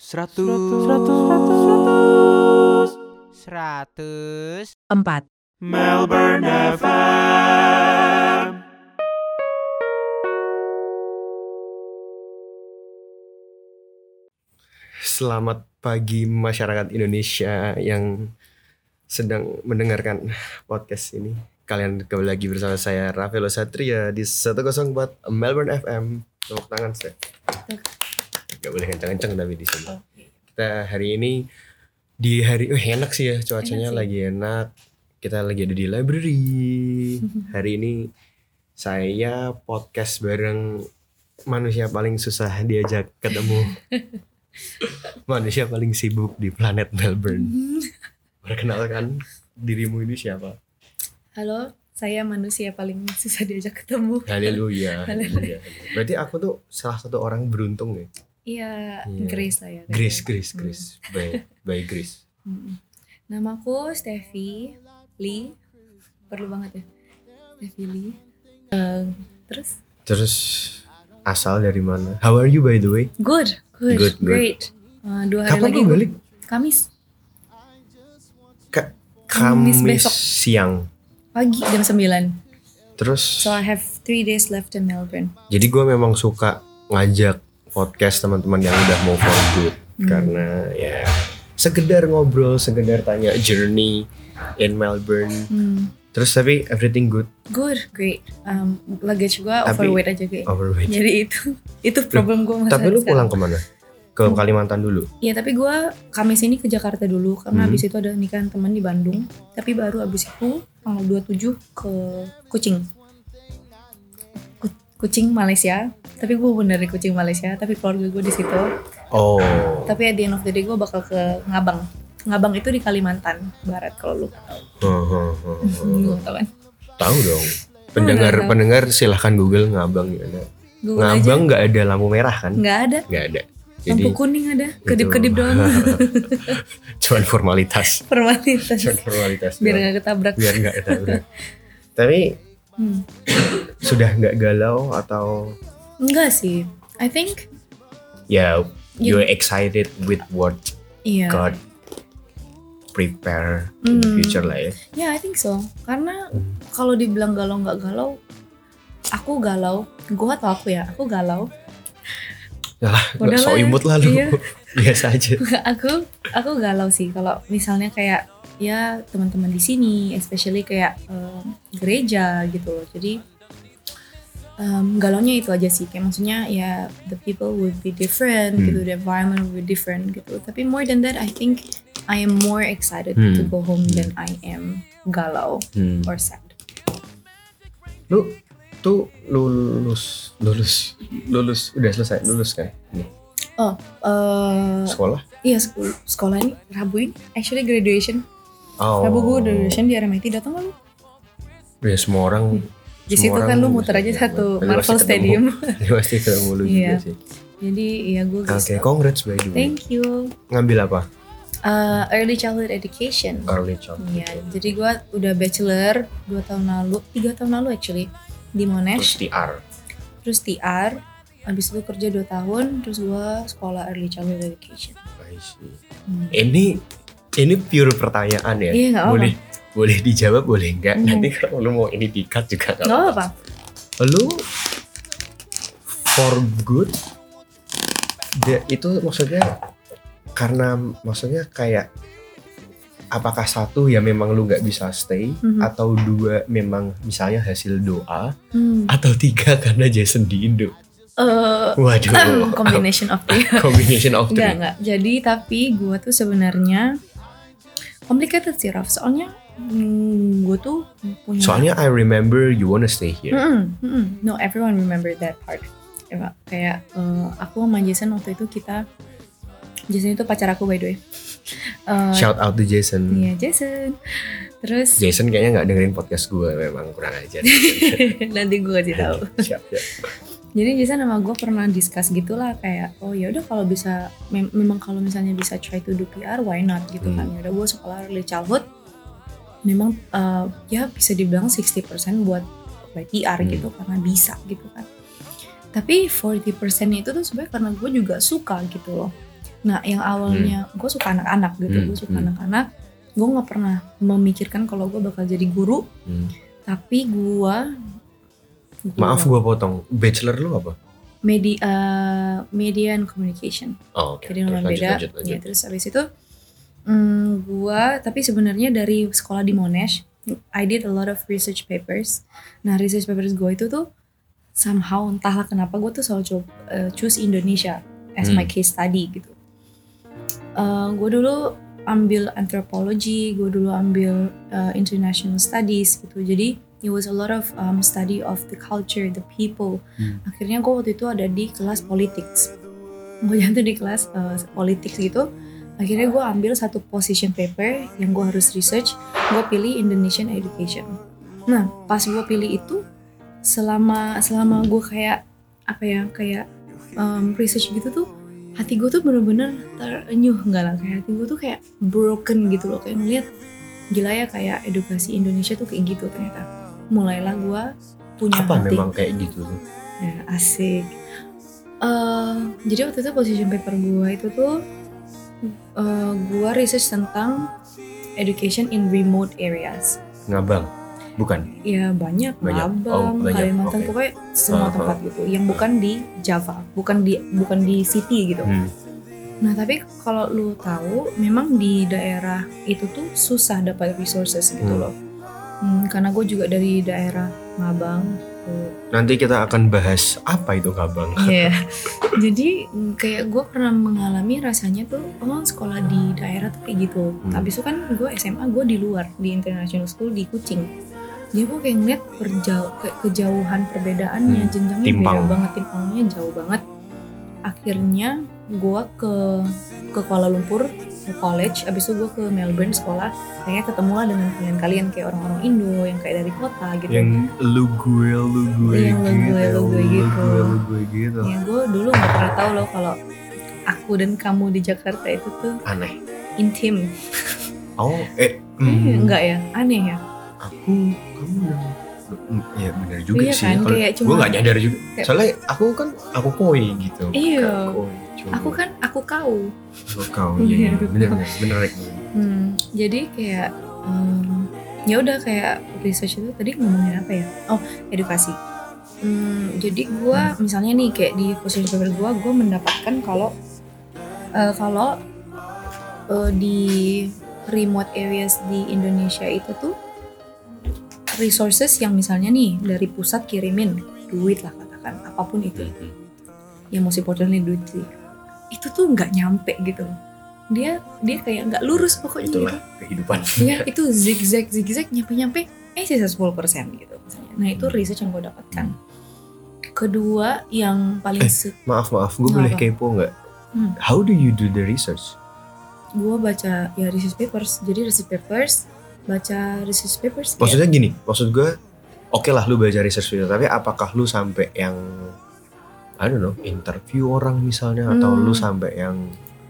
Seratus. Seratus. Seratus. empat, Melbourne FM. Selamat pagi masyarakat Indonesia yang sedang mendengarkan podcast ini. Kalian kembali lagi bersama saya Rafael Satria di 104 Melbourne FM. Tepuk tangan saya. Gak boleh kencang-kencang tapi di sini. Kita hari ini di hari oh enak sih ya cuacanya Enak sih. lagi enak. Kita lagi ada di library. Hari ini saya podcast bareng manusia paling susah diajak ketemu. manusia paling sibuk di planet Melbourne. Perkenalkan dirimu ini siapa? Halo, saya manusia paling susah diajak ketemu. Haleluya. Haleluya. Berarti aku tuh salah satu orang beruntung ya. Iya, Iya. Grace lah ya. Grace. Grace, Grace. By, by Grace. Hmm. Namaku Steffi Lee. Perlu banget ya. Steffi Lee. Eh, terus? Terus asal dari mana? How are you by the way? Good, good, Good, good. great. Eh, dua hari Kapan lagi balik? Kamis Ka- Kamis Kamis besok. siang. pagi jam 9. Terus So I have three days left in Melbourne. jadi gue memang suka ngajak podcast teman-teman yang udah mau for good Hmm. karena ya sekedar ngobrol, sekedar tanya journey in Melbourne. Hmm. Terus tapi everything good, Good, great. Um, luggage gua Tapi- overweight aja kayak. overweight. Jadi itu itu problem gue masalah Tapi lu sekarang. pulang ke mana? Ke Kalimantan dulu. Iya tapi gue Kamis ini ke Jakarta dulu karena Hmm. habis itu ada nikahan teman di Bandung. Tapi baru habis itu tanggal 27 ke Kucing. Ku- Kucing Malaysia. Tapi gue bener Kucing Malaysia. Tapi keluarga gue di situ. Oh. Tapi at the end of the day gue bakal ke Ngabang. Ngabang itu di Kalimantan Barat kalau lu tahu. Huh, huh. Lu tahu kan? Tahu dong. Pendengar tahu. pendengar silahkan Google ngabang ya. Google Ngabang nggak ada lampu merah kan? Nggak ada. Nggak ada. Jadi Lampu kuning ada. Kedip-kedip doang. cuman formalitas. Formalitas. Cuman formalitas. Biar nggak ketabrak. biar nggak ketabrak. Tapi Hmm. sudah nggak galau atau Enggak sih. I think ya you're excited with what iya. God prepare in the Hmm. future lah ya. Ya, I think so. Karena kalau dibilang galau nggak galau, aku galau. Gua atau aku ya, aku galau. Nggak Udahlah so imut lah lu. Iya. Biasa aja. aku aku galau sih kalau misalnya kayak ya teman-teman di sini, especially kayak em, gereja gitu loh. Jadi em, galaunya itu aja sih. Kayak maksudnya ya the people would be different Hmm. gitu, the environment would be different gitu. Tapi more than that, I think I am more excited to Hmm. go home than I am galau Hmm. or sad. Lu tuh lulus lulus lulus udah selesai lulus kan? Nih, Oh, eh sekolah? Iya sek- sekolah ini Rabu ini actually graduation. Oh. Rabu gue graduation di RMIT datang kan lu? Ya semua orang Di semua situ orang kan lu muter aja satu Marvel. Stadium. Lu pasti ketemu lu juga Iya. sih. Jadi ya gue Oke, congrats by the way. Thank you. Ngambil apa? Uh, early childhood education. Early childhood. Iya, jadi gue udah bachelor 2 tahun lalu, 3 tahun lalu actually di Terus Monash, TR. terus TR, abis itu kerja 2 tahun, terus gue sekolah early childhood education. I see. Hmm. Ini ini pure pertanyaan ya. Iya, apa-apa. boleh boleh dijawab boleh enggak. Hmm. Nanti kalau lu mau ini di-cut juga Gak apa-apa. apa. Lu for good dia itu maksudnya karena maksudnya kayak apakah satu ya memang lu nggak bisa stay Mhm. atau dua memang misalnya hasil doa Hmm. atau tiga karena Jason di Indo. Eh, Waduh. combination of three. Combination of Enggak, three. enggak. Jadi tapi gue tuh sebenarnya complicated sih Raf. Soalnya mm, gue tuh punya Soalnya I remember you wanna stay here. Mm-mm, mm-mm. No, everyone remember that part. Ya, kayak eh, aku sama Jason waktu itu kita Jason itu pacar aku by the way. Eh, Shout out to Jason. Iya Jason. Terus Jason kayaknya nggak dengerin podcast gue memang kurang ajar. nanti gue kasih tahu. siap, siap. Jadi Jason sama gue pernah discuss gitulah kayak oh ya udah kalau bisa mem- memang kalau misalnya bisa try to do PR why not gitu kan. Hmm. Ya udah gue sekolah early childhood memang eh, ya bisa dibilang 60% buat by PR Hmm. gitu karena bisa gitu kan. Tapi 40% itu tuh sebenarnya karena gue juga suka gitu loh. Nah yang awalnya gue suka anak-anak gitu, Hmm, gue suka hmm. anak-anak. Gue nggak pernah memikirkan kalau gue bakal jadi guru, Hmm. tapi gue Maaf gua potong. Bachelor lu apa? media eh, media and communication. Oh, oke. Jadi lumayan beda. lanjut, lanjut. Ya terus abis itu mm, gua tapi sebenarnya dari sekolah di Monash, I did a lot of research papers. Nah research papers gue itu tuh somehow entahlah kenapa gue tuh selalu coba eh, choose Indonesia as my Hmm. case study gitu. gue dulu ambil anthropology, gue dulu ambil uh, international studies gitu. Jadi it was a lot of um, study of the culture, the people. Hmm. Akhirnya gue waktu itu ada di kelas politics. Gue jatuh di kelas uh, politics gitu. Akhirnya gue ambil satu position paper yang gue harus research. Gue pilih Indonesian education. Nah pas gue pilih itu, selama selama gue kayak apa ya kayak um, research gitu tuh hati gue tuh bener-bener terenyuh enggak lah kayak hati gue tuh kayak broken gitu loh kayak ngeliat gila ya kayak edukasi Indonesia tuh kayak gitu ternyata mulailah gue punya Apa hati memang kayak gitu ya, asik Eh, jadi waktu itu position paper gue itu tuh eh, gue research tentang education in remote areas Ngabang. Bukan. ya banyak, Banyak. Oh, Labang, banyak. Kalimantan Oke. pokoknya semua Uh-huh. tempat gitu yang bukan di Java bukan di bukan di city gitu Hmm. Nah tapi kalau lu tahu, memang di daerah itu tuh susah dapat resources gitu Hmm. loh. Hmm, karena gue juga dari daerah Mabang. Nanti kita akan bahas apa itu ngabang. Iya. Jadi mm, kayak gue pernah mengalami rasanya tuh, oh sekolah di daerah tuh kayak gitu. Hmm. Habis itu kan gue SMA gue di luar di international school di Kucing. Jadi gue kayak ngeliat perjauh, kayak kejauhan perbedaannya, Hmm. jenjangnya Timpang. beda banget, timpangnya jauh banget. Akhirnya gue ke ke Kuala Lumpur ke college, abis itu gue ke Melbourne sekolah, kayaknya ketemu lah dengan kalian-kalian kayak orang-orang Indo yang kayak dari kota gitu. Yang lu gue, lu gue Iya, lu gitu. gue, lu gue gitu. lu gue gitu. Ya gue dulu nggak pernah tahu loh kalau aku dan kamu di Jakarta itu tuh Aneh. intim. Oh, eh. Eh, hmm, enggak ya, aneh ya. Aku, kamu yang Hmm, Iya benar juga Iya sih. kan, gue gak nyadar juga. kayak- Soalnya aku kan aku koi gitu. Iya. Koi, Aku kan aku kau. aku kau. Iya, Iya, aku bener bener bener. Hmm, jadi kayak em, ya udah kayak research itu tadi ngomongin apa ya? Oh edukasi. Hmm, jadi gua misalnya nih kayak di position paper gua, gua mendapatkan kalau eh, kalau eh, di remote areas di Indonesia itu tuh resources yang misalnya nih dari pusat kirimin duit lah katakan apa pun itu Hmm. yang most importantly duit sih itu tuh nggak nyampe gitu dia dia kayak nggak lurus pokoknya Itulah gitu. kehidupan. ya itu zigzag zigzag nyampe nyampe eh sisa 10% gitu misalnya nah itu research yang gue dapatkan kedua yang paling Eh. Maaf maaf, gue boleh kepo nggak? Hmm. How do you do the research? gue baca ya research papers jadi research papers baca research papers kayak- Maksudnya gini, maksud gue, oke lah lu baca research video, tapi apakah lu sampai yang I don't know, interview orang misalnya atau Hmm. lu sampai yang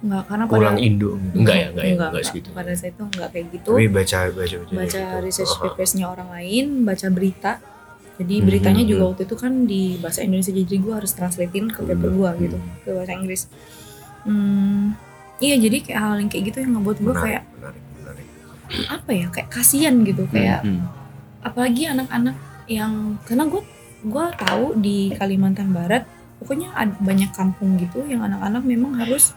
nggak karena pulang pada Indo gitu? Enggak ya, enggak ya, enggak, segitu. pada saat itu nggak kayak gitu Tapi baca baca baca, baca gitu. research papersnya orang lain, baca berita. Jadi Hmm, beritanya hmm, juga hmm. waktu itu kan di bahasa Indonesia jadi gue harus translatein ke paper Hmm, gue gitu ke bahasa Inggris. Hmm, iya jadi kayak hal yang kayak gitu yang ngebuat gue kayak menarik, menarik. apa ya kayak kasihan gitu kayak Hmm, apalagi anak-anak yang karena gue gue tahu di Kalimantan Barat pokoknya ada banyak kampung gitu yang anak-anak memang harus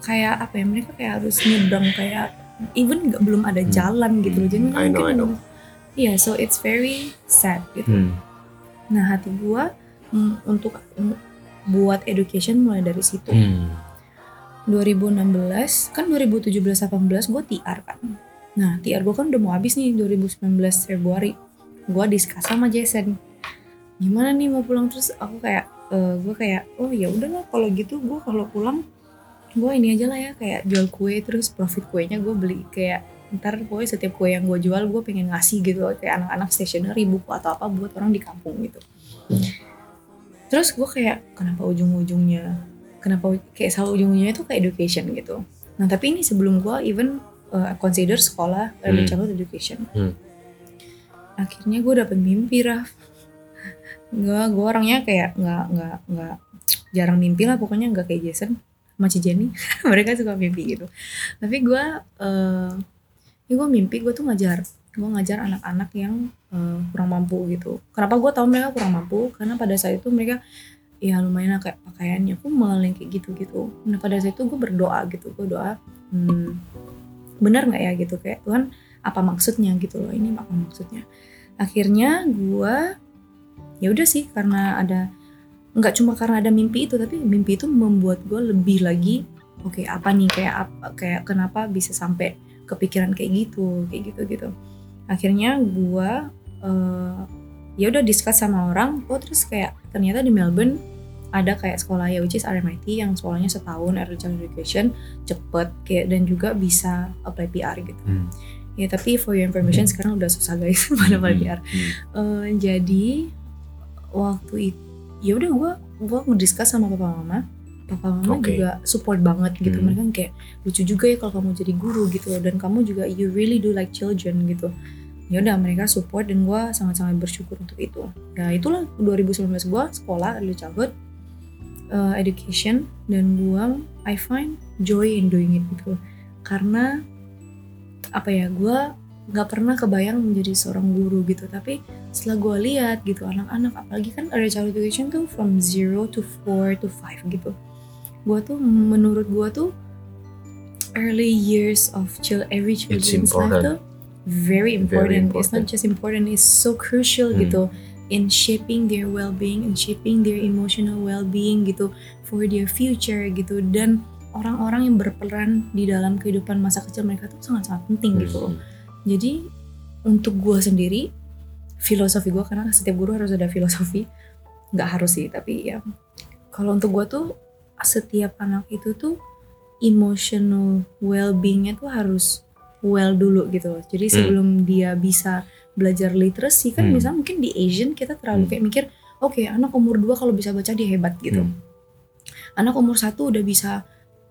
kayak apa ya mereka kayak harus nyebrang kayak even nggak belum ada Hmm. jalan gitu loh jadi Hmm, I know, I know. iya so it's very sad gitu hmm. nah hati gue mm, untuk mm, buat education mulai dari situ Hmm. 2016 kan 2017-18 gue TR kan nah TR gue kan udah mau habis nih 2019 Februari gue diskus sama Jason gimana nih mau pulang terus aku kayak gue kayak oh ya udahlah kalau gitu gue kalau pulang gue ini aja lah ya kayak jual kue terus profit kuenya gue beli kayak ntar pokoknya setiap kue yang gue jual gue pengen ngasih gitu kayak anak-anak stationery buku atau apa buat orang di kampung gitu terus gue kayak kenapa ujung-ujungnya kenapa kayak selalu ujung-ujungnya itu ke education gitu. Nah tapi ini sebelum gue even uh, consider sekolah early Hmm. childhood education. Hmm. Akhirnya gue dapet mimpi Raf. Gue gue orangnya kayak nggak nggak nggak jarang mimpi lah pokoknya nggak kayak Jason. sama Jenny. Mereka suka mimpi gitu. Tapi gue uh, ya gue mimpi gue tuh ngajar. Gue ngajar anak-anak yang uh, kurang mampu gitu. Kenapa gue tahu mereka kurang mampu? Karena pada saat itu mereka ya lumayan kayak pakaiannya kumel yang kayak gitu-gitu. Nah pada saat itu gue berdoa gitu. Gue doa hmm, benar nggak ya gitu? Kayak Tuhan apa maksudnya? gitu loh. Ini apa maksudnya? Akhirnya gue ya udah sih karena ada nggak cuma karena ada mimpi itu tapi mimpi itu membuat gue lebih lagi oke okay, apa nih kayak apa kayak kenapa bisa sampai kepikiran kayak gitu kayak gitu gitu akhirnya gue uh, ya udah discuss sama orang oh terus kayak ternyata di Melbourne ada kayak sekolah ya which is RMIT yang sekolahnya setahun early education cepet kayak dan juga bisa apply PR gitu hmm. ya tapi for your information hmm. sekarang udah susah guys pada apply hmm. PR hmm. Uh, jadi waktu itu ya udah gue gue ngediskus sama papa mama. Papa mama okay. juga support banget gitu. Hmm. mereka kayak lucu juga ya kalau kamu jadi guru gitu dan kamu juga you really do like children gitu. Ya udah mereka support dan gue sangat-sangat bersyukur untuk itu. Ya itulah 2019 gue sekolah early childhood uh, education dan gue I find joy in doing it gitu. Karena apa ya gue nggak pernah kebayang menjadi seorang guru gitu. Tapi setelah gue lihat gitu anak-anak apalagi kan early child education tuh from zero to four to five gitu. Gue tuh menurut gue tuh early years of child every children's life tuh very important. very important. It's not just important it's so crucial hmm. gitu in shaping their well-being and shaping their emotional well-being gitu for their future gitu. Dan orang-orang yang berperan di dalam kehidupan masa kecil mereka tuh sangat-sangat penting gitu hmm jadi untuk gue sendiri filosofi gue karena setiap guru harus ada filosofi nggak harus sih tapi ya kalau untuk gue tuh setiap anak itu tuh emotional well-beingnya tuh harus well dulu gitu loh. Jadi hmm. sebelum hmm. dia bisa belajar literacy kan hmm. misalnya mungkin di Asian kita terlalu hmm. kayak mikir oke okay, anak umur 2 kalau bisa baca dia hebat gitu. Hmm. Anak umur satu udah bisa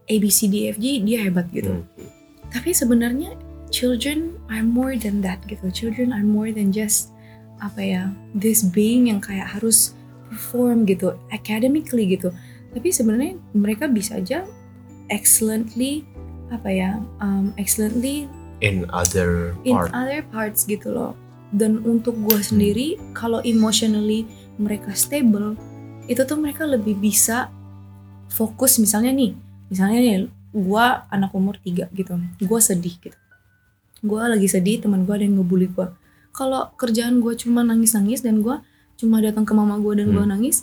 A B C D F G dia hebat gitu. Hmm. Tapi sebenarnya children are more than that gitu. Children are more than just apa ya this being yang kayak harus perform gitu academically gitu. Tapi sebenarnya mereka bisa aja excellently apa ya um, excellently in other in other parts gitu loh. Dan untuk gue hmm. sendiri hmm. kalau emotionally mereka stable itu tuh mereka lebih bisa fokus. Misalnya nih misalnya nih gue anak umur tiga gitu. Gue sedih gitu gue lagi sedih teman gue ada yang ngebully gue kalau kerjaan gue cuma nangis nangis dan gue cuma datang ke mama gue dan hmm. gue nangis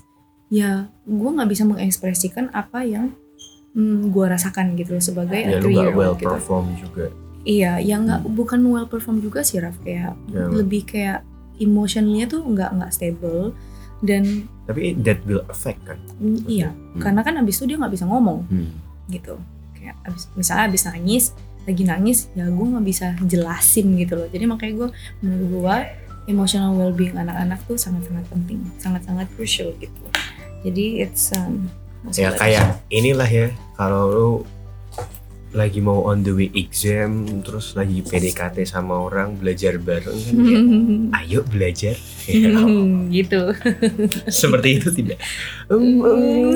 ya gue nggak bisa mengekspresikan apa yang hmm, gue rasakan gitu sebagai ya, lu gak well gitu. perform juga iya yang nggak hmm. bukan well perform juga sih Raf kayak yeah. lebih kayak emotionnya tuh nggak nggak stable dan tapi that will affect kan mm, iya hmm. karena kan abis itu dia nggak bisa ngomong hmm. gitu kayak abis misalnya abis nangis lagi nangis ya gue nggak bisa jelasin gitu loh. Jadi makanya gue menurut gue emotional well-being anak-anak tuh sangat-sangat penting sangat-sangat crucial gitu. Jadi it's um, ya kayak inilah ya kalau lu lagi mau on the way exam terus lagi PDKT sama orang belajar bareng. Kan ya, ayo belajar. Ya, gitu. Seperti itu tidak. Um, um,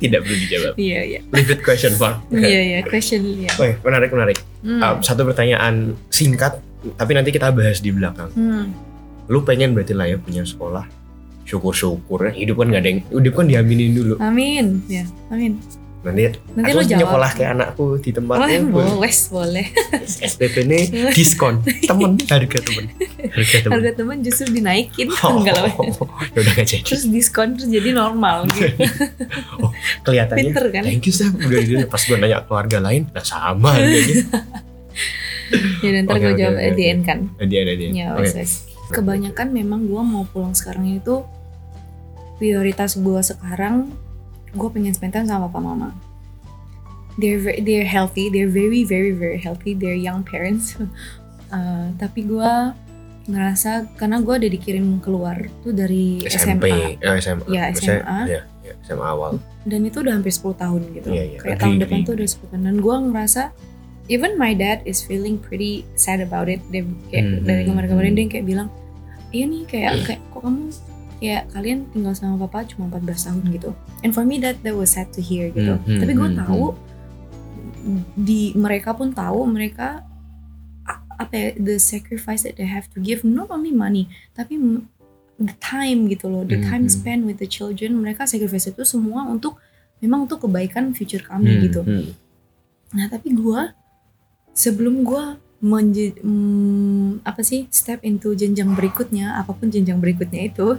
tidak perlu dijawab. Iya iya. Leave it question form iya iya question ya Oke, menarik menarik. Hmm. uh, satu pertanyaan singkat tapi nanti kita bahas di belakang. Hmm. lu pengen berarti lah ya punya sekolah. Syukur-syukur ya hidup kan gak ada yang hidup kan diaminin dulu. Amin. Ya amin nanti, nanti aku nyekolah kayak anakku di tempat boleh. boleh boleh. SPP ini diskon. Temen harga temen. Harga temen. Harga temen justru dinaikin oh, enggak lah ya udah gak jadi. Terus diskon terus jadi normal gitu. Oh, kelihatannya Pinter, kan? thank you Sam. Udah ini pas gue nanya keluarga lain nah sama harganya. Ya nanti okay, gue okay, jawab okay, end kan? Di end ya wes okay. kebanyakan memang gue mau pulang sekarang itu prioritas gue sekarang gue pengen spend time sama papa mama. They're very, they're healthy they're very very very healthy they're young parents. Uh, tapi gue ngerasa karena gue udah dikirim keluar tuh dari SMP, SMA eh, SMA ya SMA ya, ya, SMA awal. Dan itu udah hampir 10 tahun gitu. Yeah, yeah. kayak agree, tahun agree. depan tuh udah 10 tahun. Dan gue ngerasa even my dad is feeling pretty sad about it. Dia kayak mm -hmm. dari kemarin-kemarin dia kayak bilang iya nih kayak kayak kok kamu kayak kalian tinggal sama papa cuma 14 tahun gitu and for me that that was sad to hear gitu Hmm, hmm, tapi gue hmm, tahu di mereka pun tahu mereka apa ya the sacrifice that they have to give not only money tapi the time gitu loh the Hmm, time hmm. spent with the children mereka sacrifice itu semua untuk memang untuk kebaikan future kami Hmm, gitu hmm. Nah tapi gue sebelum gue menje mm, apa sih step into jenjang berikutnya apa pun jenjang berikutnya itu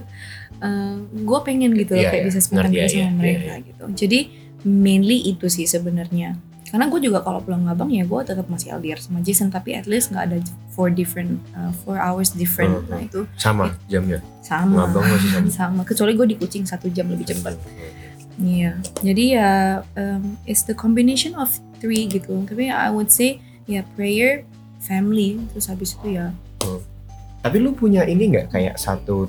gue pengen gitu loh Iya, kayak iya. bisa spend time Ngerti, juga iya, sama iya, mereka gitu. Jadi mainly itu sih sebenarnya. Karena gue juga kalau pulang ngabang ya gue tetap masih LDR sama Jason tapi at least nggak ada four different uh, four hours different. Hmm, nah itu sama jamnya? Sama. Ngabang masih sama? Sama. Kecuali gue di kucing satu jam lebih cepat. Iya, jadi ya um, it's the combination of three gitu. Tapi I would say ya prayer, family, terus habis itu ya Tapi lu punya ini nggak kayak satu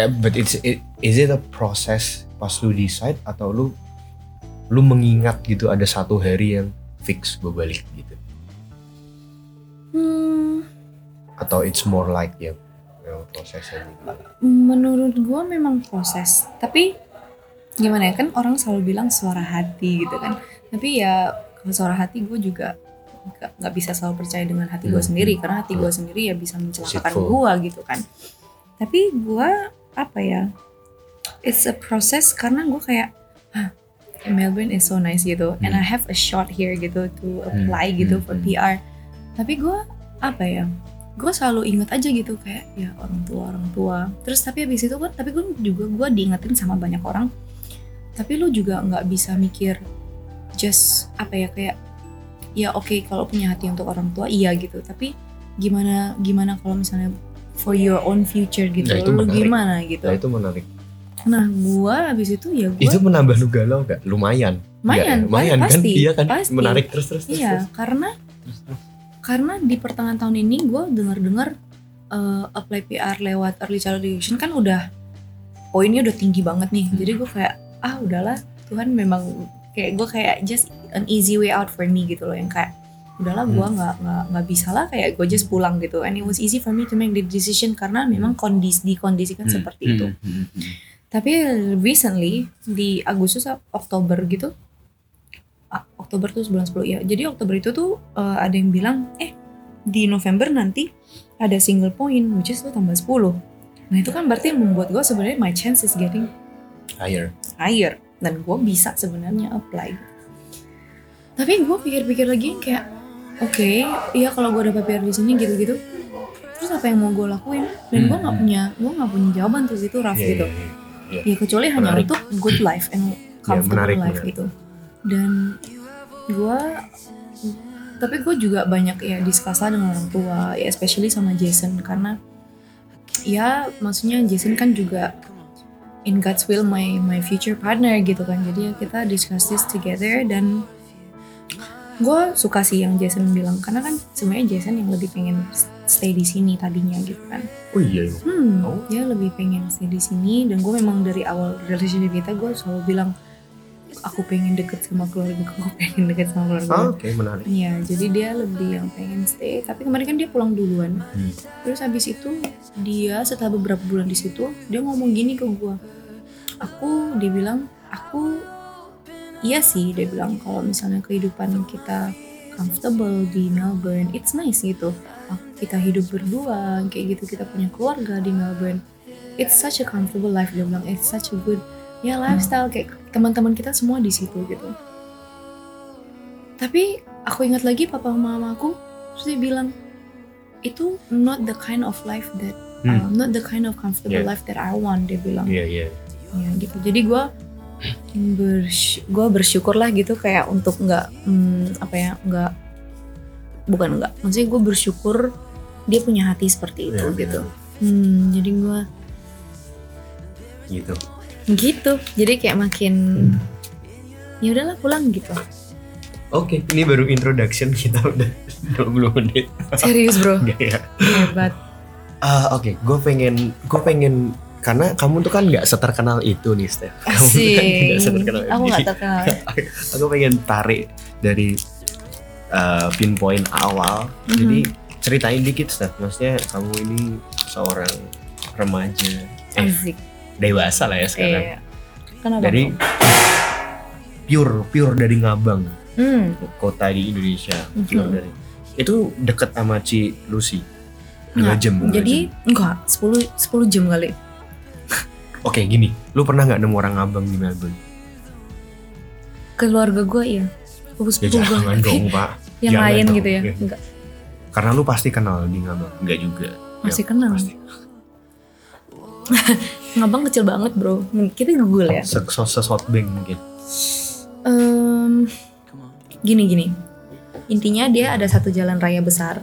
eh, but it's it, is it a process pas lu decide atau lu lu mengingat gitu ada satu hari yang fix gue balik gitu hmm, atau it's more like ya yang prosesnya gitu. menurut gue memang proses. Tapi gimana ya kan orang selalu bilang suara hati gitu kan. Tapi ya kalau suara hati gue juga nggak bisa selalu percaya dengan hati gue Hmm, sendiri hmm, karena hati gue sendiri ya bisa mencelakakan gue gitu kan. Tapi gue apa ya? It's a process karena gue kayak "Hah, Melbourne is so nice gitu and Hmm. I have a shot here gitu to apply gitu hmm, for hmm. PR. Tapi gue apa ya? Gue selalu inget aja gitu kayak ya orang tua orang tua. Terus tapi habis itu kan tapi gue juga gue diingetin sama banyak orang. Tapi lu juga nggak bisa mikir just apa ya kayak ya oke kalau punya hati untuk orang tua iya gitu. Tapi gimana gimana kalau misalnya for your own future gitu. Nah, itu lu menarik. gimana gitu. Nah itu menarik. Nah, gua habis itu ya gua Itu menambah lu galau gak? Lumayan. lumayan, Nggak, lumayan kan? pasti, Iya kan? pasti. Menarik terus terus. terus, Iya, terus. karena Terus, terus. karena di pertengahan tahun ini gue dengar-dengar eh, apply PR lewat early child education kan udah poinnya udah tinggi banget nih. Hmm. Jadi gue kayak ah udahlah Tuhan memang kayak gue kayak just an easy way out for me gitu loh yang kayak udahlah gue Hmm. nggak nggak nggak bisa lah kayak gue just pulang gitu and it was easy for me to make the decision karena memang kondisi dikondisikan Hmm, seperti itu. hmm, hmm. Tapi recently di Agustus Oktober gitu ah, Oktober tuh bulan 10 ya. Jadi Oktober itu tuh eh, ada yang bilang eh di November nanti ada single point which is tuh tambah 10. Nah itu kan berarti membuat gue sebenarnya my chance is getting Higher. higher dan gue bisa sebenarnya apply. Tapi gue pikir-pikir lagi kayak oke iya kalau gue dapat PR di sini gitu-gitu terus apa yang mau gue lakuin dan gue nggak Hmm. punya gue nggak punya jawaban tuh itu Raf Iya, gitu iya, iya, iya. ya kecuali hanya Menarik. untuk good life and comfortable menarik, life menarik. gitu dan gue tapi gue juga banyak ya diskus lah dengan orang tua ya especially sama Jason karena ya maksudnya Jason kan juga in God's will my my future partner gitu kan jadi ya kita discuss this together dan gue suka sih yang Jason bilang karena kan sebenarnya Jason yang lebih pengen stay di sini tadinya gitu kan Oh iya. iya. hmm, Oh. dia lebih pengen stay di sini dan gue memang dari awal relationship kita gue selalu bilang aku pengen deket sama keluarga gue pengen deket sama keluarga gue. Oke menarik. Iya, jadi dia lebih yang pengen stay. Tapi kemarin kan dia pulang duluan. Hmm. Terus habis itu dia setelah beberapa bulan di situ dia ngomong gini ke gue. Aku dia bilang aku iya sih dia bilang kalau misalnya kehidupan kita comfortable di Melbourne, it's nice gitu. Kita hidup berdua kayak gitu kita punya keluarga di Melbourne. It's such a comfortable life dia bilang. It's such a good ya lifestyle kayak teman-teman kita semua di situ gitu. Tapi aku ingat lagi papa mama aku terus dia bilang itu not the kind of life that Hmm. uh, not the kind of comfortable Yeah. life that I want dia bilang Iya iya. Ya gitu jadi gue bers gue bersyukur lah gitu kayak untuk nggak hmm, apa ya nggak bukan nggak maksudnya gue bersyukur dia punya hati seperti itu Iya, gitu iya. hmm, jadi gue Gitu. gitu jadi kayak makin ya udahlah pulang gitu Oke, ini baru introduction kita udah 20 menit. serius bro Enggak ya. hebat Ah, oke, gue pengen gue pengen karena kamu tuh kan nggak seterkenal itu nih, Steph. Kamu tuh kan nggak seterkenal aku nggak terkenal Aku pengen tarik dari uh, pinpoint awal. Mhm. Jadi ceritain dikit, Steph. Maksudnya kamu ini seorang remaja Eh, Asik. dewasa lah ya sekarang. Iya. Kenapa? Dari pure pure dari Ngabang, Hmm. kota di Indonesia. Mhm. Pure dari. Itu deket sama Ci Lucy. Dua jam. Jadi jam. enggak 10 10 jam kali. Oke gini, lu pernah nggak nemu orang Ngabang di Melbourne? Keluarga gue iya. Ya sepupu gue. jangan dong pak. Yang Jangan lain dong. gitu ya. Ya. Enggak. Karena lu pasti kenal di Ngabang. Enggak juga. Masih Ya, kenal. Pasti. Ngabang kecil banget, Bro. Kita Google ya. Se Sesot bank mungkin. Em, gini gini. Intinya dia ada satu jalan raya besar.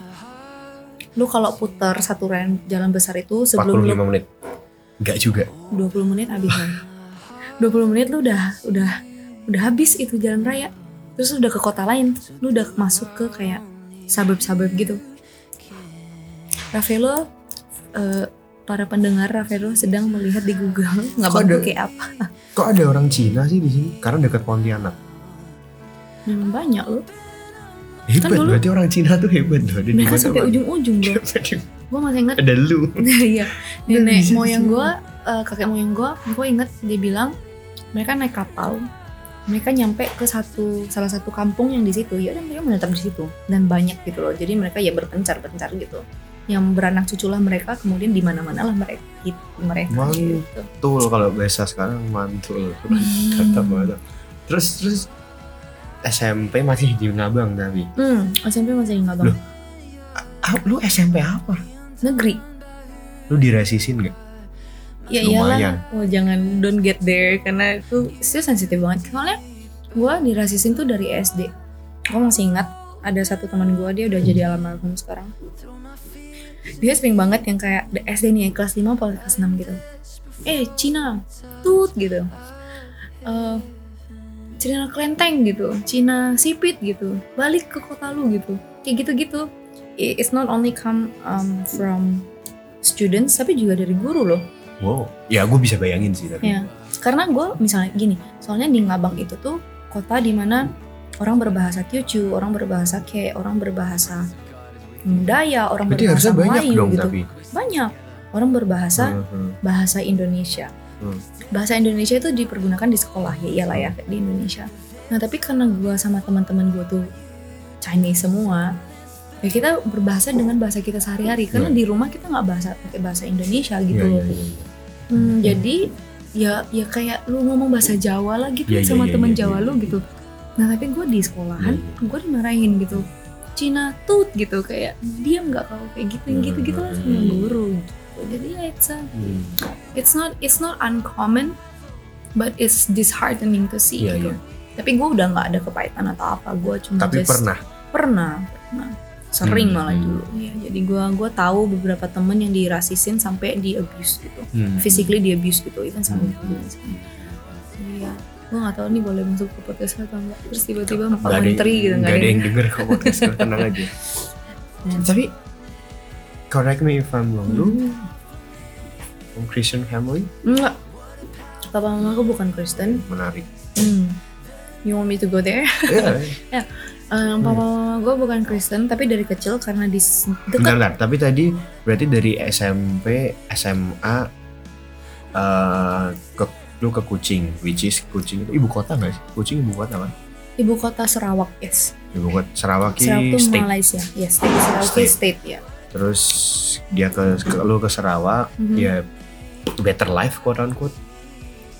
Lu kalau putar satu jalan besar itu sebelum 45 lu menit. Enggak juga. 20 menit habis kan. 20 menit lu udah udah udah habis itu jalan raya. Terus lu udah ke kota lain. Lu udah masuk ke kayak suburb-suburb gitu. Ravelo eh, para pendengar Ravelo sedang melihat di Google nggak ada- kayak apa. Kok ada orang Cina sih di sini? Karena dekat Pontianak. Memang banyak loh. Hebat, Kan dulu- berarti orang Cina tuh hebat loh. Mereka sampai ujung-ujung bro. Gue masih inget Ada lu. Iya, nenek moyang gue, kakek moyang gue, gue inget dia bilang mereka naik kapal, mereka nyampe ke satu salah satu kampung yang di situ, ya dan mereka menetap di situ dan banyak gitu loh. Jadi mereka ya berpencar-pencar gitu. Yang beranak cuculah mereka, kemudian di mana-mana lah mereka, mereka Mantul. gitu. Betul kalau bahasa sekarang mantul. Hmm. Kata banget. Terus terus SMP masih di Ngabang tapi. Hmm, SMP masih nggak bang. Loh. Lu SMP apa? Negeri. Lu dirasisin gak? Ya Lumayan. iyalah, oh jangan don't get there karena itu itu sensitif banget. Soalnya gue dirasisin tuh dari SD. Gue masih ingat ada satu teman gue dia udah jadi almarhum sekarang. Dia sering banget yang kayak SD nih kelas 5 atau kelas 6 gitu. Eh Cina, tut gitu. Eh Cina kelenteng gitu, Cina sipit gitu, balik ke kota lu gitu, kayak gitu-gitu. It's not only come um, from students tapi juga dari guru loh. Wow. Ya gue bisa bayangin sih tapi. Ya, karena gue misalnya gini, soalnya di Ngabang itu tuh kota di mana orang berbahasa Teochew, orang berbahasa Ke, orang berbahasa Daya, orang Berarti berbahasa harusnya banyak Melayu dong gitu. tapi. Banyak orang berbahasa Hmm, bahasa Indonesia. Hmm. Bahasa Indonesia itu dipergunakan di sekolah ya iyalah ya di Indonesia. Nah tapi karena gue sama teman-teman gue tuh Chinese semua, ya kita berbahasa dengan bahasa kita sehari-hari. Karena Ya. di rumah kita nggak bahasa pakai bahasa Indonesia gitu Iya, loh. iya, iya. Hmm, jadi ya ya kayak lu ngomong bahasa Jawa lah gitu Iya, iya, sama temen iya, Jawa iya. lu gitu. Nah tapi gue di sekolahan Iya, gue dimarahin gitu. Cina tut gitu kayak diam nggak kalau kayak gitu Hmm, gitu gitu lah sama hmm. guru. Gitu. Jadi ya it's a- Hmm. it's not it's not uncommon but it's disheartening to see Iya, gitu. iya. Tapi gue udah nggak ada kepahitan atau apa. Gue cuma Tapi just pernah. pernah pernah sering Hmm, malah hmm. dulu. Ya, jadi gue gua tahu beberapa temen yang dirasisin sampai di abuse gitu Hmm. physically di abuse gitu even sama Hmm. gue iya gue gak tahu nih boleh masuk ke podcast atau enggak terus tiba-tiba pak ada yang- menteri gitu nggak ada yang denger kok podcast tenang aja. Hmm. Tapi correct me if I'm wrong. Lu Hmm. from Christian family enggak papa mama gue bukan Kristen menarik. hmm. you want me to go there Iya. Um, papa mama gue bukan Kristen tapi dari kecil karena di Bentar, dekat bentar. Tapi tadi berarti dari SMP, SMA eh ke lu ke Kucing, which is Kucing itu ibu kota nggak sih? Kucing ibu kota kan? ibu kota Sarawak yes Ibu kota Sarawak Sarawak itu state. Malaysia yes state Sarawak State. state ya Terus dia ke, ke lu ke Sarawak, Mhm. ya better life quote unquote.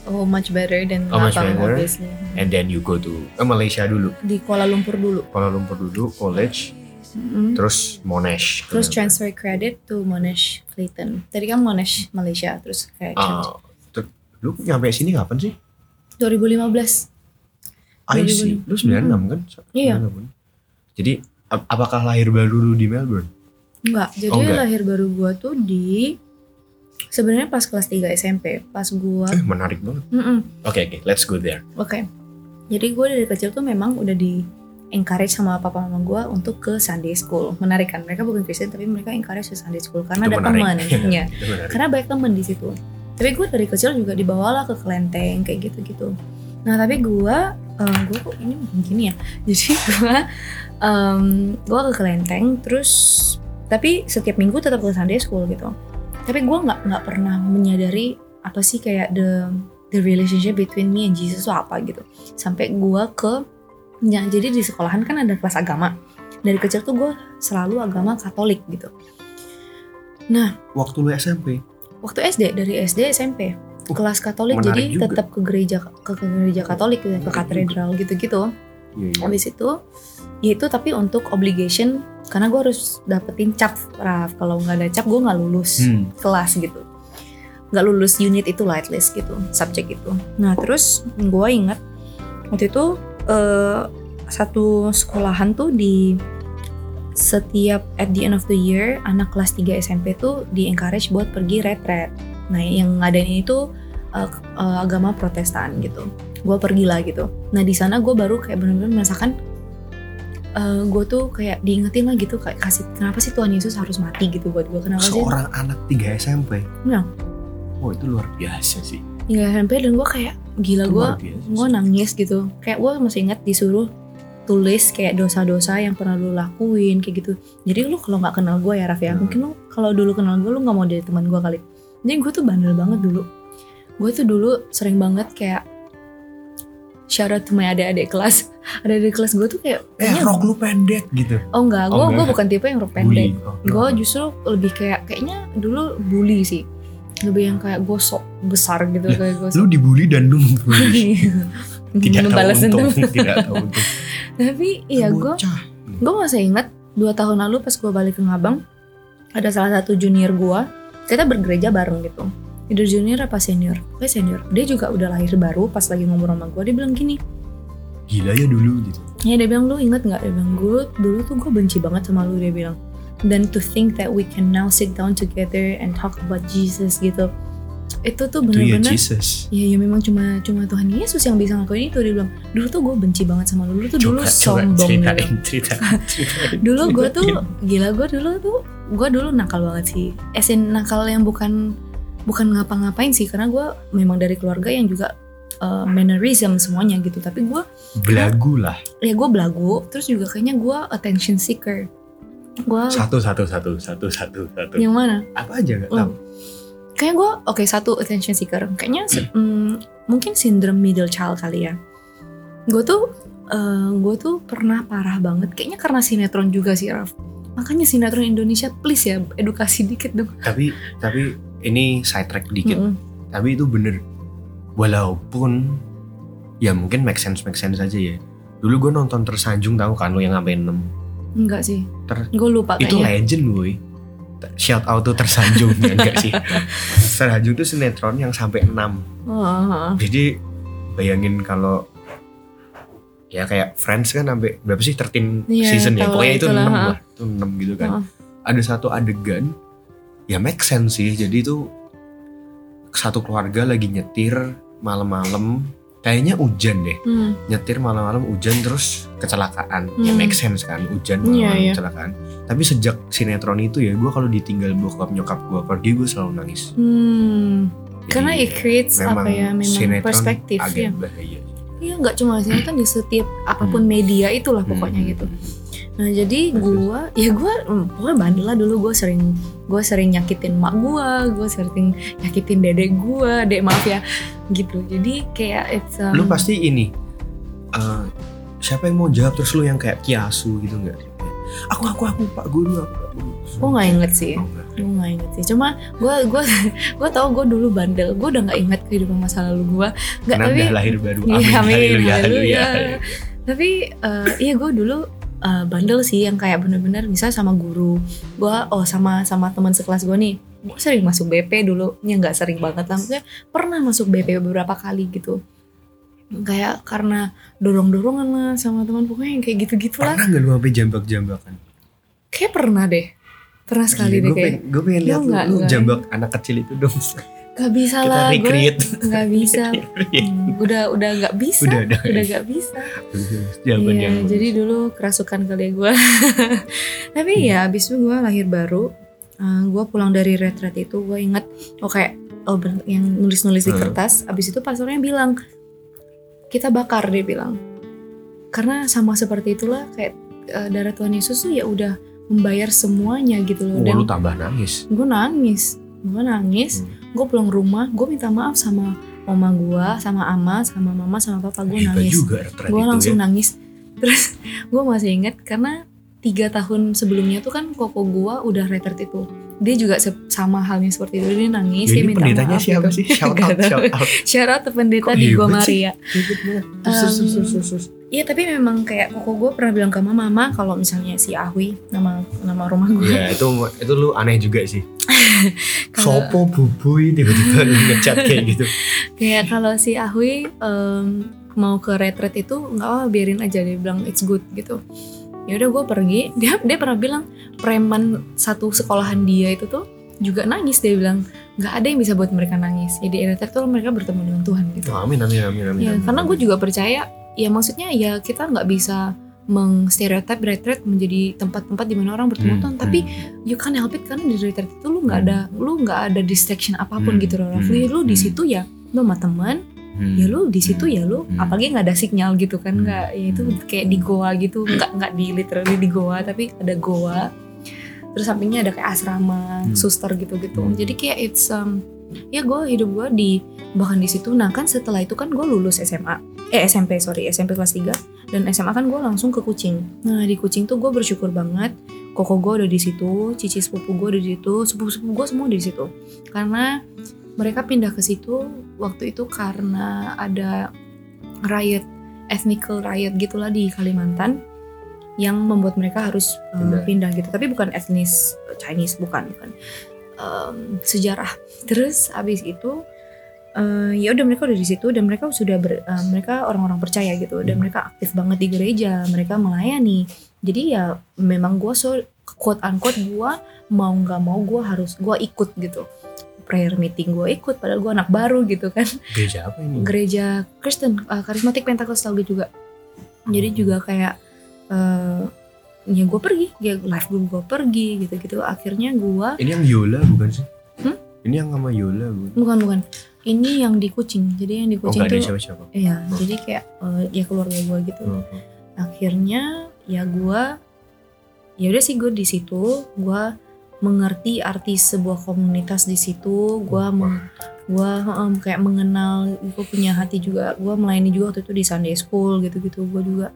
Oh much better than Oh, much Lapang better. obviously And then you go to eh, Malaysia dulu, di Kuala Lumpur dulu Kuala Lumpur dulu, college, Mm. terus Monash. Terus transfer credit to Monash Clayton. Tadi kan Monash Malaysia, terus kayak Ah, ter- lu nyampe sini kapan sih? 2015. I see. Lu 96 kan? Iya. 96. Jadi ap- apakah lahir baru lu di Melbourne? Enggak, jadi Oh, enggak. lahir baru gua tuh di sebenarnya pas kelas 3 SMP, pas gua Eh menarik banget. Oke oke, let's go there. Oke. Jadi gue dari kecil tuh memang udah di encourage sama papa mama gue untuk ke Sunday school. Menarik kan? Mereka bukan Kristen tapi mereka encourage ke Sunday school karena Itu ada teman. ya. Karena banyak temen di situ tapi gue dari kecil juga dibawalah ke kelenteng kayak gitu gitu nah tapi gue gue kok ini begini ya jadi gue gue ke kelenteng terus tapi setiap minggu tetap ke Sunday school gitu tapi gue nggak nggak pernah menyadari apa sih kayak the the relationship between me and Jesus itu apa gitu. Sampai gue ke ya jadi di sekolahan kan ada kelas agama. Dari kecil tuh gue selalu agama Katolik gitu. Waktu lu SMP. waktu SD dari SD SMP Uh, kelas Katolik jadi tetap ke gereja ke, ke gereja Katolik gitu, ke Menarik katedral gitu-gitu. Iya. habis itu ya itu tapi untuk obligation karena gue harus dapetin cap Raf. Kalau nggak ada cap gue nggak lulus Hmm. kelas gitu. Nggak lulus unit itu lah at least gitu subjek itu. Nah terus gue inget waktu itu eh, satu sekolahan tuh di setiap at the end of the year anak kelas 3 SMP tuh di encourage buat pergi retret. Nah yang ngadain itu eh, eh, agama Protestan gitu. Gue pergi lah gitu. Nah di sana gue baru kayak bener-bener merasakan gue tuh kayak diingetin lah gitu kayak kasih kenapa sih Tuhan Yesus harus mati gitu buat gue kenapa sih Seorang anak 3 SMP. Iya. Oh itu luar biasa sih. Hingga SMP dan gue kayak gila gue gue sih. nangis gitu kayak gue masih ingat disuruh tulis kayak dosa-dosa yang pernah lu lakuin kayak gitu jadi lu kalau nggak kenal gue ya Raf ya Hmm. mungkin lu kalau dulu kenal gue lu nggak mau jadi teman gue kali jadi gue tuh bandel banget dulu gue tuh dulu sering banget kayak shout out to my adik-adik kelas adik-adik kelas gue tuh kayak Eh kayaknya- rok lu pendek gitu. oh enggak gue Oh, gue bukan tipe yang rok pendek. Oh, gue justru lebih kayak kayaknya dulu bully sih lebih yang kayak gue sok besar gitu Lah, kayak gue Lu dibully dan lu membully. Tidak tahu Membalas untung. dendam. Tidak tahu untung. tapi iya gue gue masih ingat dua tahun lalu pas gue balik ke Ngabang ada salah satu junior gue kita bergereja bareng gitu either junior apa senior? Pokoknya senior. Dia juga udah lahir baru pas lagi ngomong sama gue dia bilang gini. Gila ya dulu gitu. ya dia bilang lu inget nggak? Dia bilang gue dulu tuh gue benci banget sama lu dia bilang. Dan to think that we can now sit down together and talk about Jesus gitu. Itu tuh Itu ya bener-bener Jesus. ya ya memang cuma cuma Tuhan Yesus yang bisa ngelakuin itu dia bilang. Dulu tuh gue benci banget sama lu. Dulu tuh dulu Coba, coba sombong ceritain, ceritain, ceritain. dulu gue tuh gila gue dulu tuh gue dulu nakal banget sih. Esin nakal yang bukan bukan ngapa-ngapain sih karena gue memang dari keluarga yang juga uh, mannerism semuanya gitu. Tapi gue belagu lah. ya gue belagu terus juga kayaknya gue attention seeker. Gue Satu satu satu satu satu satu. yang mana? Apa aja nggak Oh. tahu. kayaknya gue oke satu attention seeker. Kayaknya se- mm, mungkin sindrom middle child kali ya. Gue tuh gue tuh pernah parah banget. Kayaknya karena sinetron juga sih Raf. Makanya sinetron Indonesia please ya edukasi dikit dong. Tapi tapi ini side track dikit. Mm-mm. Tapi itu bener. Walaupun ya mungkin make sense make sense aja ya. Dulu gue nonton tersanjung tahu kan lo yang sampai 6 enggak sih Ter- gue lupa itu kayaknya legend boy shout out tuh tersanjung ya enggak sih tersanjung tuh sinetron yang sampai 6 Oh, oh, oh. jadi bayangin kalau ya kayak Friends kan sampai berapa sih 13 Iya, season ya pokoknya itu 6 itulah, ha. lah itu 6 gitu kan ada satu adegan ya make sense sih jadi itu satu keluarga lagi nyetir malam-malam kayaknya hujan deh Hmm. nyetir malam-malam hujan terus kecelakaan ya Hmm. make sense kan hujan Iya, malam iya. kecelakaan tapi sejak sinetron itu ya gue kalau ditinggal bokap nyokap gue pergi gue selalu nangis Hmm. Jadi, karena it creates apa ya memang perspektif agak ya bahaya iya nggak cuma sinetron di setiap apa pun media itulah pokoknya Hmm. gitu Nah jadi gua, ya gua, hmm, pokoknya bandel lah dulu. Gue sering, gue sering nyakitin mak gua, gue sering nyakitin dedek gua, dek maaf ya, gitu. Jadi kayak it's um, lu pasti ini eh, siapa yang mau jawab? Terus lu yang kayak kiasu gitu nggak? Aku aku aku pak guru aku guru gue nggak inget sih, Oh, gue nggak inget sih. Cuma gue, gue, gue tau gue dulu bandel, gue udah nggak inget kehidupan masa lalu gue, nggak tapi, udah lahir baru? Amin, amin, haleluya, haleluya. haleluya. tapi eh, iya gue dulu eh, bandel sih yang kayak bener-bener misal sama guru, gue oh sama sama teman sekelas gue nih, gue sering masuk BP dulu, ya nggak sering banget lah, maksudnya pernah masuk BP beberapa kali gitu, kayak karena dorong-dorongan lah sama teman pokoknya yang kayak gitu-gitu lah, pernah nggak lu sampai jambak-jambakan? Kayak pernah deh, pernah sekali deh gue kayak, gue pengen Lu lihat lu, lu jambak anak kecil itu dong gak bisa kita lah, gue recreate nggak bisa, Hmm, udah udah nggak bisa, udah ada udah nggak bisa. jawaban Iya, bagus. jadi dulu kerasukan kali gue. Tapi ya abis itu gue lahir baru, gue pulang dari retret itu gue inget, oh kayak oh yang nulis-nulis di Hmm. kertas. Abis itu pastornya bilang kita bakar dia bilang, karena sama seperti itulah kayak eh, darah Tuhan Yesus tuh ya udah membayar semuanya gitu loh. Wah, Dan lu tambah nangis gue nangis, gue nangis. Hmm. Gue pulang rumah gue minta maaf sama mama gue sama ama sama mama sama papa gue nangis. gue langsung ya. nangis. Terus gue masih inget karena tiga tahun sebelumnya tuh kan koko gue udah retret itu dia juga sama halnya seperti itu dia nangis Ya, dia minta pendetanya maaf siapa gitu. sih? Shout out, shout out. shout out pendeta Kok di Gua? Maria. Iya tapi memang kayak koko gue pernah bilang ke mama mama kalau misalnya si Ahwi nama nama rumah gue Ya itu itu lu aneh juga sih. Sopo bubui tiba-tiba lu ngechat kayak gitu. kayak kalau si Ahwi em, mau ke retret itu nggak apa biarin aja dia bilang it's good gitu ya udah gue pergi. Dia dia pernah bilang preman satu sekolahan dia itu tuh juga nangis. Dia bilang nggak ada yang bisa buat mereka nangis. Jadi retret tuh mereka bertemu dengan Tuhan gitu. Oh, amin amin amin amin. ya amin, karena gue juga percaya ya maksudnya ya kita nggak bisa mengstereotip retret menjadi tempat-tempat di mana orang bertemu Hmm, Tuhan. Tapi you can't help it karena di retret itu lu nggak ada lu nggak ada distraction apa pun Hmm, gitu loh. hmm, lu di hmm. situ ya lu sama teman Hmm. ya lu di situ ya lu Hmm. apalagi nggak ada sinyal gitu kan Hmm. nggak ya itu kayak di goa gitu nggak nggak di literally di goa tapi ada goa terus sampingnya ada kayak asrama Hmm. suster gitu gitu Hmm. jadi kayak it's um, ya gue hidup gue di bahkan di situ nah kan setelah itu kan gue lulus SMA eh SMP sorry SMP kelas 3 dan SMA kan gue langsung ke Kucing nah di Kucing tuh gue bersyukur banget koko gue udah di situ cici sepupu gue udah di situ sepupu sepupu gue semua di situ karena mereka pindah ke situ waktu itu karena ada riot ethnical riot gitulah di Kalimantan yang membuat mereka harus Pindah. pindah. gitu tapi bukan etnis Chinese bukan bukan Um, sejarah terus abis itu uh, ya udah mereka udah di situ dan mereka sudah ber, uh, mereka orang-orang percaya gitu dan Hmm. mereka aktif banget di gereja mereka melayani jadi ya memang gue so quote unquote gue mau nggak mau gue harus gue ikut gitu prayer meeting gue ikut padahal gue anak baru gitu kan gereja apa ini? gereja Kristen uh, karismatik Pentakosta gitu juga jadi juga kayak uh, ya gue pergi ya live gue gue pergi gitu gitu akhirnya gue Ini yang Yola bukan sih? Hmm? Ini yang sama Yola bukan? bukan bukan ini yang di kucing jadi yang di Oh kucing nggak ada tuh siapa-siapa. iya jadi kayak uh, ya keluarga gue gitu Hmm. akhirnya ya gue ya udah sih gue di situ gue mengerti arti sebuah komunitas di situ gue gue kayak mengenal gue punya hati juga gue melayani juga waktu itu di Sunday School gitu-gitu gue juga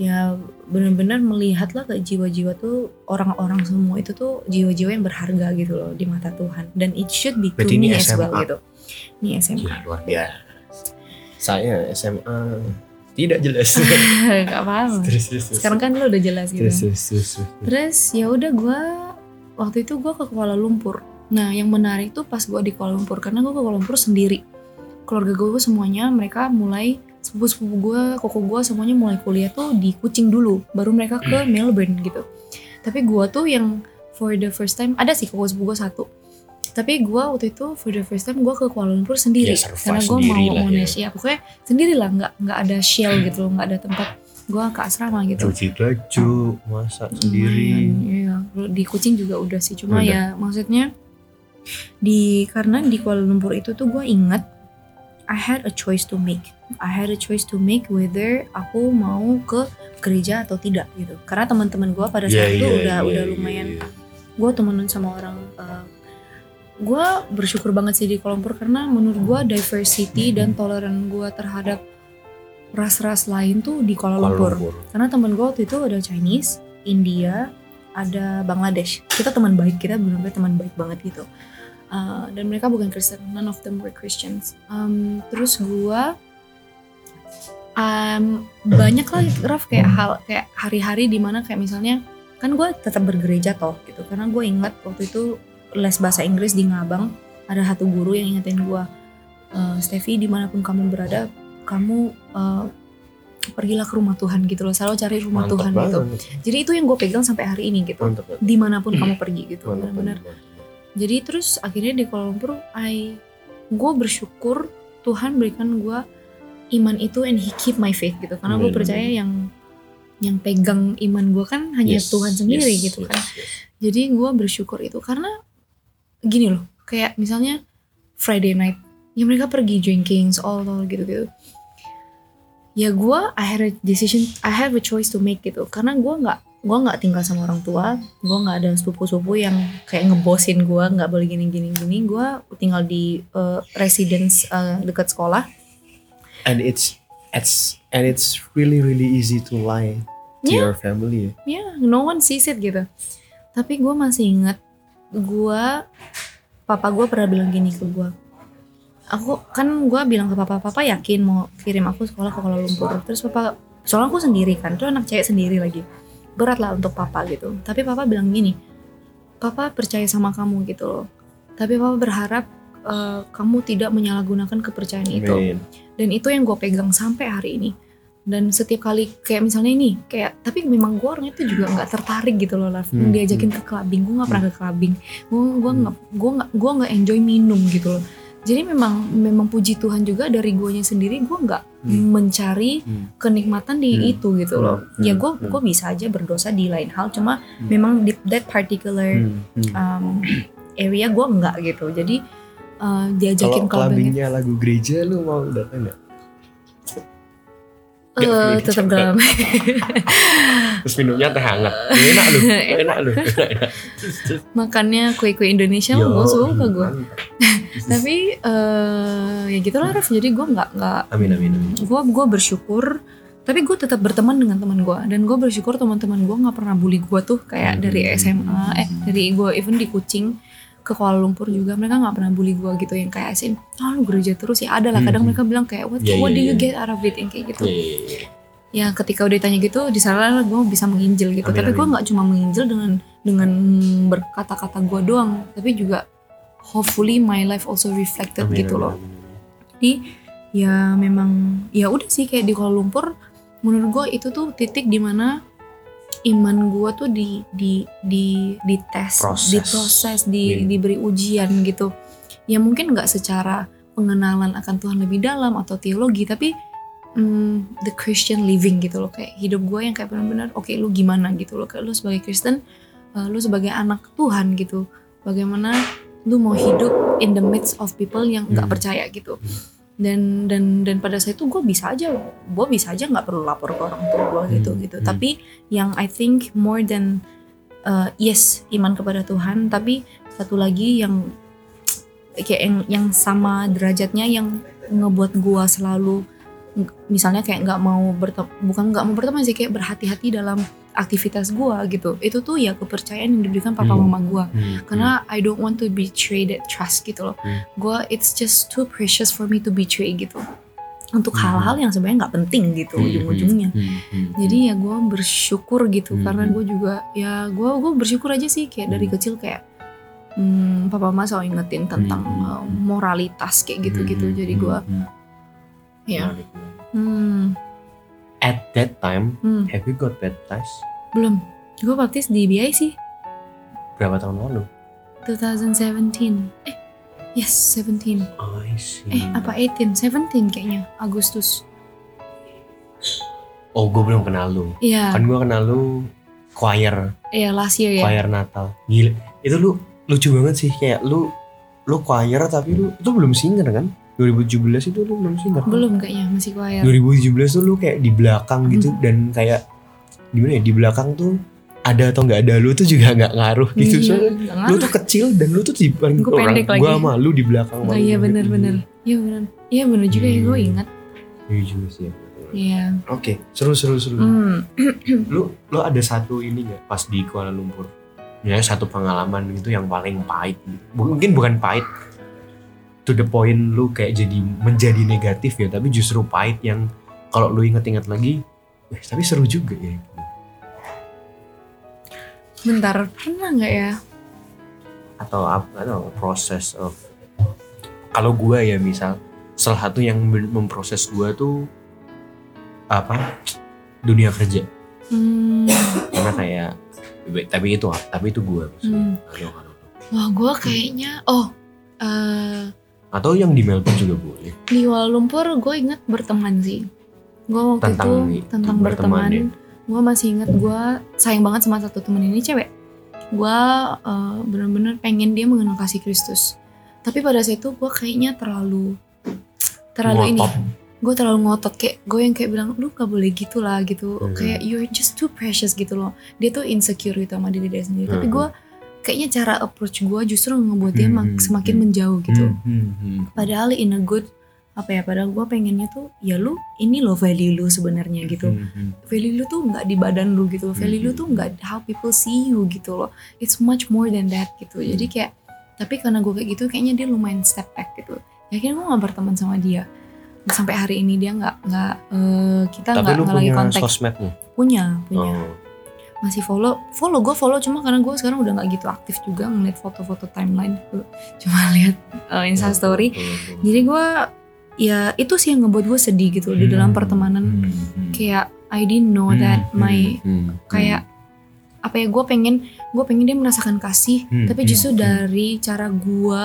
ya benar-benar melihat lah ke jiwa-jiwa tuh orang-orang semua itu tuh jiwa-jiwa yang berharga gitu loh di mata Tuhan dan it should be to me as well SMA. gitu ini SMA Gila, luar biasa. Saya SMA tidak jelas. gak apa-apa terus, terus, terus. sekarang kan lo udah jelas gitu terus, terus, terus, terus. Terus ya udah gue waktu itu gue ke Kuala Lumpur. Nah yang menarik tuh pas gue di Kuala Lumpur karena gue ke Kuala Lumpur sendiri. Keluarga gue semuanya mereka mulai sepupu-sepupu gue, koko gue semuanya mulai kuliah tuh di Kucing dulu, baru mereka ke Melbourne gitu. Tapi gue tuh yang for the first time ada sih koko sepupu gue satu. Tapi gue waktu itu for the first time gue ke Kuala Lumpur sendiri Ya, karena gue mau mau ya. ya pokoknya sendiri lah nggak nggak ada shell gitu loh, nggak ada tempat gue ke asrama gitu. Cuci baju, masak sendiri. Lumayan, Iya, di kucing juga udah sih. Cuma Udah. ya maksudnya di karena di Kuala Lumpur itu tuh gue ingat I had a choice to make. I had a choice to make whether aku mau ke gereja atau tidak gitu. Karena teman-teman gue pada saat Iya, itu iya, udah iya, udah lumayan. iya. Gue temenan sama orang. uh, gue bersyukur banget sih di Kuala Lumpur karena menurut gue diversity dan toleran gue terhadap ras-ras lain tuh di Kuala, Kuala Lumpur. Lumpur. Karena temen gue waktu itu ada Chinese, India, ada Bangladesh. Kita teman baik, kita benar-benar teman baik banget gitu. Uh, dan mereka bukan Kristen, none of them were Christians. Um, terus gue um, banyak lah Raf kayak hal kayak hari-hari di mana kayak misalnya kan gue tetap bergereja toh gitu karena gue ingat waktu itu les bahasa Inggris di Ngabang ada satu guru yang ingetin gue "Eh, Steffi di mana pun kamu berada kamu uh, pergilah ke rumah Tuhan gitu loh. Selalu cari rumah Mantap Tuhan banget. gitu jadi itu yang gue pegang sampai hari ini gitu. Mantap di mana pun kamu pergi gitu benar-benar. jadi terus akhirnya di Kuala Lumpur I gue bersyukur Tuhan berikan gue iman itu and he keep my faith gitu. Karena gue percaya yang yang pegang iman gue kan hanya Yes, Tuhan sendiri yes, gitu yes, kan. yes. jadi gue bersyukur itu karena gini loh kayak misalnya Friday night ya mereka pergi drinking all all gitu gitu ya gue I had a decision I have a choice to make gitu. Karena gue nggak gue nggak tinggal sama orang tua. Gue nggak ada sepupu-sepupu yang kayak ngebosin gue nggak boleh gini gini gini gue tinggal di eh, residence eh, dekat sekolah. And it's it's and it's really really easy to lie to Yeah. your family. Ya no one sees it gitu. Tapi gue masih ingat gue papa gue pernah bilang gini ke gue aku kan gue bilang ke papa papa yakin mau kirim aku sekolah ke Kuala Lumpur. Terus papa soalnya aku sendiri kan tuh anak cewek sendiri lagi. Berat lah untuk papa gitu. Tapi papa bilang gini papa percaya sama kamu gitu loh. Tapi papa berharap eh, kamu tidak menyalahgunakan kepercayaan itu. Amin. dan itu yang gue pegang sampai hari ini. Dan setiap kali kayak misalnya ini kayak tapi memang gue orangnya tuh juga nggak tertarik gitu loh Laf. Hmm, diajakin ke clubbing gue nggak pernah ke clubbing. Gue gue nggak gue nggak gue nggak enjoy minum gitu loh jadi memang memang puji Tuhan juga dari guanya sendiri gue nggak Hmm. mencari Hmm. kenikmatan di Hmm. itu gitu loh Hmm. ya Hmm. gue Hmm. gue bisa aja berdosa di lain hal cuma Hmm. memang di that particular Hmm, hmm. um, area gue nggak gitu jadi uh, Kalau diajakin clubbing clubbingnya lagu gereja lu mau datang nggak? Eh pilih tetap dalam Terus minumnya teh hangat. Enak lu, enak lu. makannya kue-kue Indonesia gue suka gue tapi eh ya gitulah Ref jadi gue nggak nggak Amin amin. amin. gue gue bersyukur tapi gue tetap berteman dengan teman gue dan gue bersyukur teman-teman gue nggak pernah bully gue tuh kayak Hmm. dari SMA eh dari gue even di Kucing ke Kuala Lumpur juga mereka nggak pernah bully gue gitu yang kayak asin ah lu gereja terus ya ada lah kadang Hmm. mereka bilang kayak what, Ya, what ya, do you ya. get out of it yang kayak gitu Iya, iya, iya. Ya ketika udah ditanya gitu di sana gue bisa menginjil gitu. Amin, tapi gue nggak cuma menginjil dengan dengan berkata-kata gue doang tapi juga hopefully my life also reflected Amin, gitu amin, loh. jadi ya memang ya udah sih kayak di Kuala Lumpur menurut gue itu tuh titik di mana iman gue tuh di di di di tes Proses. diproses di diberi ujian gitu. Ya mungkin nggak secara pengenalan akan Tuhan lebih dalam atau teologi tapi mm, the Christian living gitu loh kayak hidup gue yang kayak benar-benar oke lu gimana gitu loh kayak lu sebagai Kristen uh, lu sebagai anak Tuhan gitu bagaimana lu mau hidup in the midst of people yang nggak Hmm. percaya gitu dan dan dan pada saat itu gue bisa aja gue bisa aja nggak perlu lapor ke orang tua gue gitu Hmm. gitu Hmm. tapi yang I think more than uh, yes iman kepada Tuhan tapi satu lagi yang kayak yang yang sama derajatnya yang ngebuat gue selalu misalnya kayak nggak mau berteman bukan nggak mau berteman sih kayak berhati-hati dalam aktivitas gue gitu itu tuh ya kepercayaan yang diberikan papa Hmm. mama gue Hmm, karena I don't want to betray that trust gitu loh. Hmm. Gue it's just too precious for me to betray gitu. Untuk Hmm. hal-hal yang sebenarnya nggak penting gitu Hmm, ujung-ujungnya. hmm, hmm, hmm. Jadi ya gue bersyukur gitu Hmm. karena gue juga ya gue gue bersyukur aja sih kayak dari Hmm. kecil kayak hmm, papa mama selalu ingetin tentang Hmm. uh, moralitas kayak gitu-gitu. Hmm, Jadi hmm, gue hmm. Ya Menarik, menarik. hmm, At that time, hmm, have you got baptized? belum. Gue baptis di BI sih Berapa tahun lalu? 2017. Eh yes 17. I see. Eh apa 18? 17 kayaknya Agustus. Oh, gue belum kenal lu. Iya, Kan gue kenal lu choir, iya last year ya. choir Natal. Gila, itu lu lucu banget sih kayak lu lu choir tapi lu itu belum singer kan? 2017 itu lu belum singer. kan? Belum kayaknya masih choir. 2017 tuh lu kayak di belakang gitu dan kayak gimana ya di belakang tuh ada atau nggak ada lu tuh juga nggak ngaruh gitu Iya, soalnya nggak lu ngaruh. tuh kecil dan lu tuh di pendek lagi. gua sama lu di belakang Oh, iya pendek. benar-benar. Iya benar. Iya benar juga ya gue Hmm. ingat. iya juga sih ya. Iya. oke seru seru seru Hmm. lu lu ada satu ini nggak pas di Kuala Lumpur ya satu pengalaman gitu yang paling pahit gitu. Mungkin bukan pahit to the point lu kayak jadi menjadi negatif ya tapi justru pahit yang kalau lu inget-inget lagi eh, tapi seru juga ya Bentar, pernah nggak ya? atau apa atau proses of kalau gua ya misal salah satu yang memproses gua tuh apa dunia kerja Hmm. karena kayak tapi itu tapi itu gua maksudnya hmm. Wah gue kayaknya, oh eh, atau yang di Melbourne juga boleh di Kuala Lumpur gue inget berteman sih. Gue waktu Tentang itu tentang berteman berteman. Gue masih inget gue sayang banget sama satu temen ini cewek. Gue eh, bener-bener pengen dia mengenal kasih Kristus. Tapi pada saat itu gue kayaknya terlalu terlalu ini Ngotot. gue terlalu ngotot kayak gue yang kayak bilang lu gak boleh gitu lah gitu Mhm. kayak you're just too precious gitu loh dia tuh insecure gitu sama diri dia sendiri tapi Mhm. gue kayaknya cara approach gue justru ngebuat dia mak- Mhm. semakin menjauh gitu Hmm, hmm, hmm. padahal in a good apa ya padahal gue pengennya tuh ya lu ini loh value lu sebenarnya gitu Hmm, hmm. value lu tuh nggak di badan lu gitu value lu Mhm. tuh nggak how people see you gitu loh it's much more than that gitu Hmm. jadi kayak tapi karena gue kayak gitu kayaknya dia lumayan step back gitu ya akhirnya gue gak berteman sama dia sampai hari ini dia nggak nggak eh, kita nggak lu nggak lagi punya kontak sosmednya? punya punya Oh. Masih follow follow gue follow cuma karena gue sekarang udah nggak gitu aktif juga ngeliat foto-foto timeline cuma lihat uh, insta story Hmm, hmm. jadi gue ya itu sih yang ngebuat gue sedih gitu di dalam Hmm, pertemanan hmm, hmm. kayak I didn't know that Hmm, my hmm, hmm, kayak apa ya gue pengen gue pengen dia merasakan kasih Hmm, tapi hmm, justru hmm. dari cara gue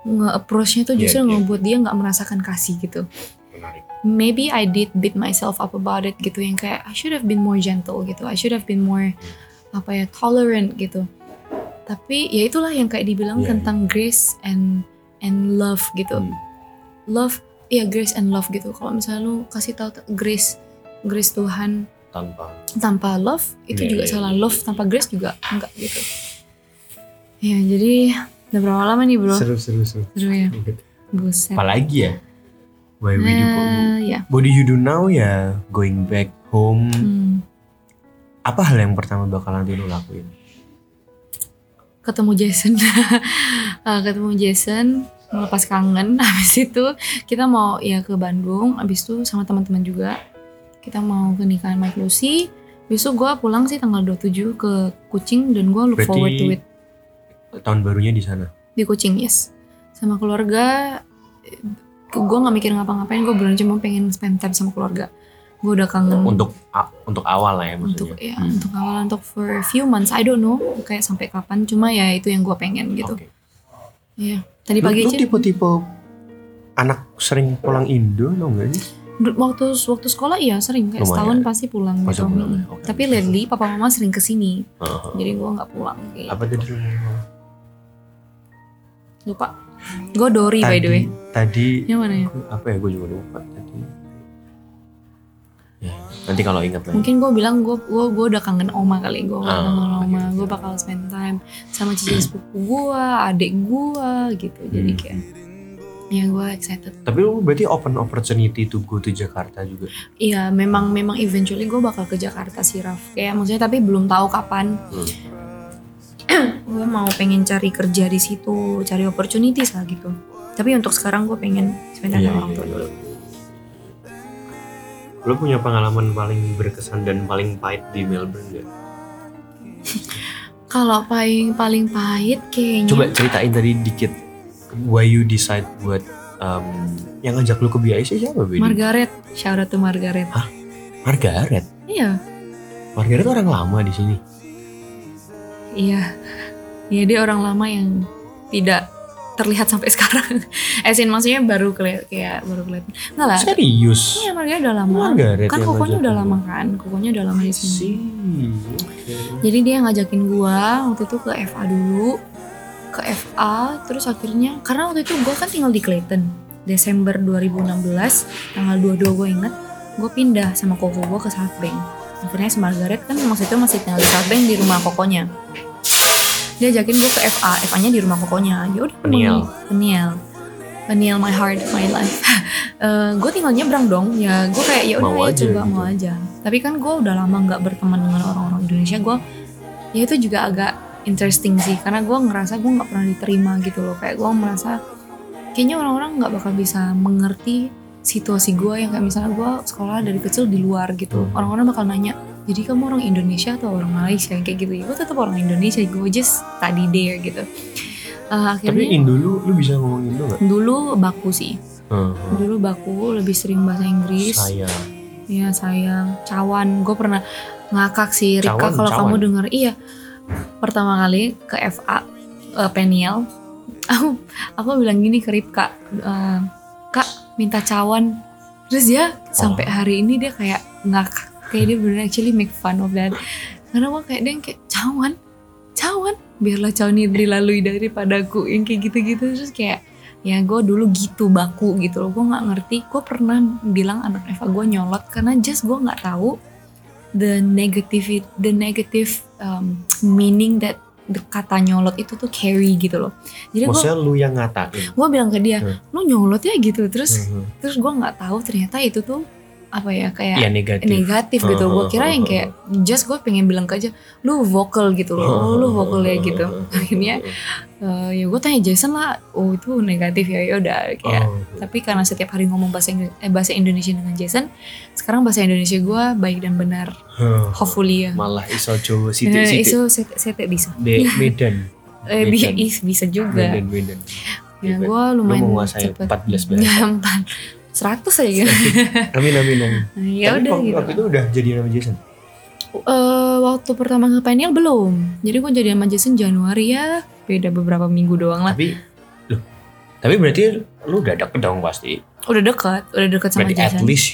nge-approachnya tuh Iya, justru iya. ngebuat dia nggak merasakan kasih gitu Menarik. Maybe I did beat myself up about it gitu yang kayak I should have been more gentle gitu I should have been more apa ya tolerant gitu tapi ya itulah yang kayak dibilang Iya, tentang grace and and love gitu Hmm. love ya grace and love gitu kalau misalnya lu kasih tahu grace grace Tuhan Tanpa. tanpa love itu Iya, juga iya, salah iya. love tanpa grace juga enggak gitu ya jadi udah berapa lama nih bro Seru seru seru. seru ya buset Apalagi ya? Why we do nah, ya What do you do now ya? Going back home. hmm. Apa hal yang pertama bakal nanti lu lakuin? ketemu Jason Eh, ketemu Jason melepas kangen habis itu kita mau ya ke Bandung habis itu sama teman-teman juga kita mau ke nikahan Mike Lucy besok gue pulang sih tanggal 27 ke Kucing dan gue look Berarti- forward to it Tahun barunya di sana. di Kucing yes sama keluarga gue nggak mikir ngapa-ngapain gue beneran cuma pengen spend time sama keluarga gue udah kangen Untuk untuk awal lah ya maksudnya. untuk ya Hmm. untuk awal untuk for a few months I don't know kayak sampai kapan cuma ya itu yang gue pengen gitu Oke. Iya. Tadi pagi lu aja tipe-tipe anak sering pulang Indo lo enggak sih? waktu waktu sekolah iya sering kayak Lumayan. setahun pasti pulang gitu. pulang ya, oke. Tapi lately papa mama sering ke sini, Heeh. jadi gue nggak pulang. Kayak. Apa ngomong? Lupa. Gue Dori by the way. Tadi Yang mana ya? apa ya gue juga lupa tadi. Ya, nanti kalau ingat lagi. Mungkin gue bilang gue gue gue udah kangen oma kali. Gue Ah, kangen oma. iya. Gue bakal spend time sama cici sepupu gue, adik gue gitu. Jadi Hmm. kayak ya gue excited. Tapi lu berarti open opportunity to go to Jakarta juga. Iya, memang memang eventually gue bakal ke Jakarta sih Raf. Kayak maksudnya tapi belum tahu kapan. Hmm. Gue mau pengen cari kerja di situ, cari opportunities lah gitu. Tapi untuk sekarang gue pengen time Iya, orang iya, tua iya. dulu. Lo punya pengalaman paling berkesan dan paling pahit di Melbourne gak? Kalau paling paling pahit kayaknya. Coba ceritain tadi dikit why you decide buat um, yang ngajak lu ke BIC siapa Bedi? Margaret, shout out to Margaret. Margaret. Iya, Margaret orang lama di sini. Iya, iya dia orang lama yang tidak terlihat sampai sekarang. Esin maksudnya baru kelihatan kayak baru kelihatan. Enggak lah. Serius? Iya Margaret udah lama. Margaret kan kokonya udah lama kan, kokonya udah lama di sini. Oke. Jadi dia ngajakin gua waktu itu ke FA dulu. Ke FA terus akhirnya karena waktu itu gua kan tinggal di Clayton. Desember 2016 tanggal 22 gue inget gue pindah sama koko gue ke South Bank akhirnya si Margaret kan itu masih tinggal di South Bank di rumah kokonya. Dia ajakin gue ke FA FA nya di rumah kokonya. Ya udah Peniel. Peniel Peniel my heart my life. Gue tinggal nyebrang dong. Ya gue kayak ya udah ya aja. coba gitu. mau aja. Tapi kan gue udah lama nggak berteman dengan orang-orang Indonesia. Gue ya itu juga agak interesting sih. Karena gue ngerasa gue nggak pernah diterima gitu loh. Kayak gue merasa kayaknya orang-orang nggak bakal bisa mengerti situasi gue yang kayak misalnya gue sekolah dari kecil di luar gitu orang-orang bakal nanya jadi kamu orang Indonesia atau orang Malaysia kayak gitu ya gue tetap orang Indonesia gue just study there gitu Tapi akhirnya Indo lu, lu bisa ngomong Indo gak? dulu baku sih Hmm. dulu baku lebih sering bahasa Inggris Saya. Iya sayang, cawan. Gue pernah ngakak sih Rika kalau kamu denger. Iya, pertama kali ke FA eh, Peniel, aku aku bilang gini ke Rika, eh, kak minta cawan. Terus dia sampai Oh. hari ini dia kayak ngakak, kayak dia bener actually make fun of that. Karena gue kayak dia yang kayak cawan, cawan, biarlah cawan ini dilalui daripadaku yang kayak gitu-gitu terus kayak ya gue dulu gitu baku gitu loh gue nggak ngerti gue pernah bilang anak Eva gue nyolot karena just gue nggak tahu the negative the negative um, meaning that kata nyolot itu tuh carry gitu loh jadi gue Maksudnya lu yang ngatain. gue bilang ke dia Hmm. lu nyolot ya gitu terus Mhm. terus gue nggak tahu ternyata itu tuh apa ya kayak Iya negatif. negatif gitu gue kira yang kayak just gue pengen bilang aja lu vokal gitu loh oh, lu vokal ya gitu akhirnya eh, ya gue tanya Jason lah oh itu negatif ya ya udah kayak Oh. tapi karena setiap hari ngomong bahasa Inggris eh, bahasa Indonesia dengan Jason sekarang bahasa Indonesia gue baik dan benar Huh. hopefully ya Malah iso Jawa Eh, sithik-sithik. itu saya saya tak bisa Medan. eh, bi- Medan. is- bisa juga Medan, Medan. ya gue Lu lumayan menguasai cepet 14 bahasa. Seratus aja gitu Amin amin amin. ya Tapi udah waktu, gitu waktu itu udah jadi sama Jason. Eh, waktu pertama ke Peniel belum. Jadi gue jadi sama Jason Januari ya, beda beberapa minggu doang lah. Tapi loh, tapi berarti lu udah deket dong pasti. Udah dekat, udah dekat sama Berarti at Jason. least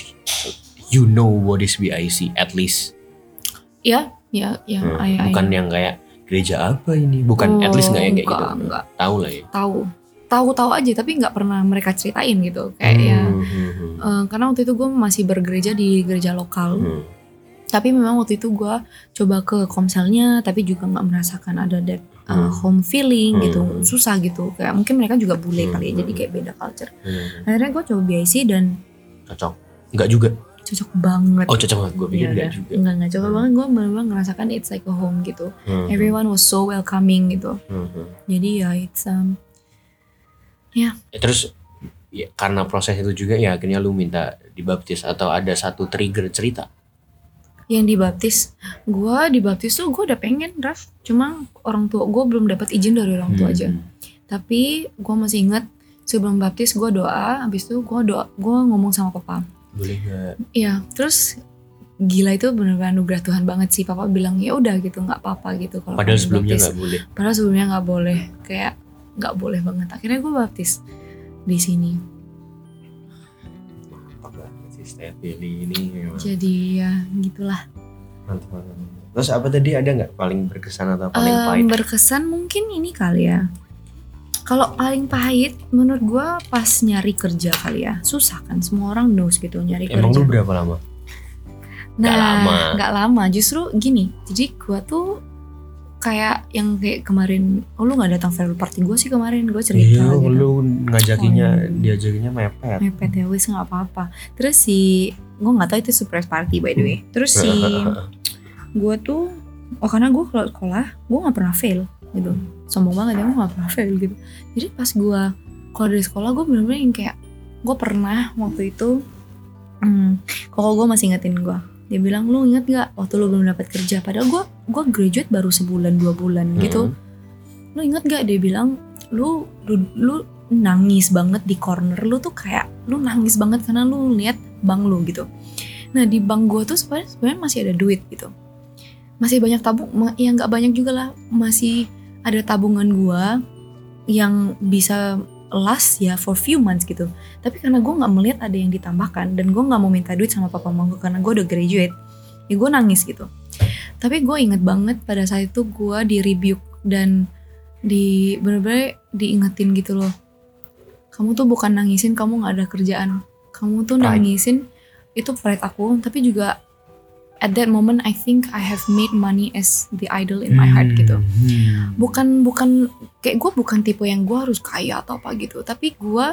you know what is BIC at least. Ya, ya, ya. Hmm, ay- bukan yang kayak gereja apa ini? Bukan at least nggak ya kayak Oh, enggak, gitu. enggak. Tahu lah ya. Tahu, tahu-tahu aja, tapi nggak pernah mereka ceritain gitu. Kayak ya, Hmm, hmm, hmm. eh, karena waktu itu gue masih bergereja di gereja lokal. Hmm. Tapi memang waktu itu gue coba ke komselnya, tapi juga nggak merasakan ada that uh, Hmm. home feeling gitu, Hmm. susah gitu. Kayak mungkin mereka juga bule Hmm. kali ya, jadi kayak beda culture. Hmm. Akhirnya gue coba BIC dan Cocok. Enggak juga. cocok banget. Oh cocok banget. Gue pikir Iya, enggak udah. juga. Enggak, enggak cocok Hmm. banget. Gue bener-bener ngerasakan it's like a home gitu. Hmm. Everyone was so welcoming gitu. Hmm. Jadi ya it's um, Ya, terus ya, karena proses itu juga ya akhirnya lu minta dibaptis atau ada satu trigger cerita. yang dibaptis. Gue dibaptis tuh gue udah pengen, Raf. Cuma orang tua gue belum dapat izin dari orang tua aja. Hmm. Tapi gue masih ingat sebelum baptis gue doa. Habis itu gue doa, gue ngomong sama papa. Boleh nggak? Iya, terus gila itu bener-bener anugerah Tuhan banget sih. Papa bilang ya udah gitu, nggak apa-apa gitu. kalau Padahal sebelumnya baptis." nggak boleh. Padahal sebelumnya nggak boleh, kayak nggak boleh banget. Akhirnya gue baptis di sini. Ini. memang. Jadi ya gitulah. Mantap. Terus apa tadi ada nggak paling berkesan atau paling Em, pahit? berkesan mungkin ini kali ya. Kalau paling pahit menurut gue pas nyari kerja kali ya. Susah kan semua orang knows gitu nyari Emang kerja. lu berapa lama? nah, nggak lama? nggak lama. Justru gini. Jadi gue tuh kayak yang kayak kemarin, oh lu nggak datang farewell party gue sih kemarin gue cerita Iya, gitu. lu ngajakinya, Oh. diajakinya mepet. mepet ya wis nggak apa-apa. Terus si gue nggak tahu itu surprise party by the way. Terus si gue tuh oh karena gue kalau sekolah gue nggak pernah fail gitu sombong banget ya gue nggak pernah fail gitu jadi pas gue keluar dari sekolah gue bener-bener yang kayak gue pernah waktu itu hmm, koko gue masih ingetin gue dia bilang lu inget gak waktu lu belum dapat kerja padahal gue gue graduate baru sebulan dua bulan gitu. Lu inget gak dia bilang lu lu, lu nangis banget di corner lu tuh kayak lu nangis banget karena lu lihat bank lu gitu. Nah di bank gue tuh sebenarnya masih ada duit gitu. Masih banyak tabung ya nggak banyak juga lah. Masih ada tabungan gua yang bisa last ya for few months gitu. Tapi karena gue nggak melihat ada yang ditambahkan dan gue nggak mau minta duit sama papa mama gue karena gue udah graduate ya gue nangis gitu tapi gue inget banget pada saat itu gue di rebuke dan di bener-bener diingetin gitu loh kamu tuh bukan nangisin kamu nggak ada kerjaan kamu tuh Pride. nangisin itu pride aku tapi juga at that moment I think I have made money as the idol in my heart gitu Hmm. bukan bukan kayak gue bukan tipe yang gue harus kaya atau apa gitu tapi gue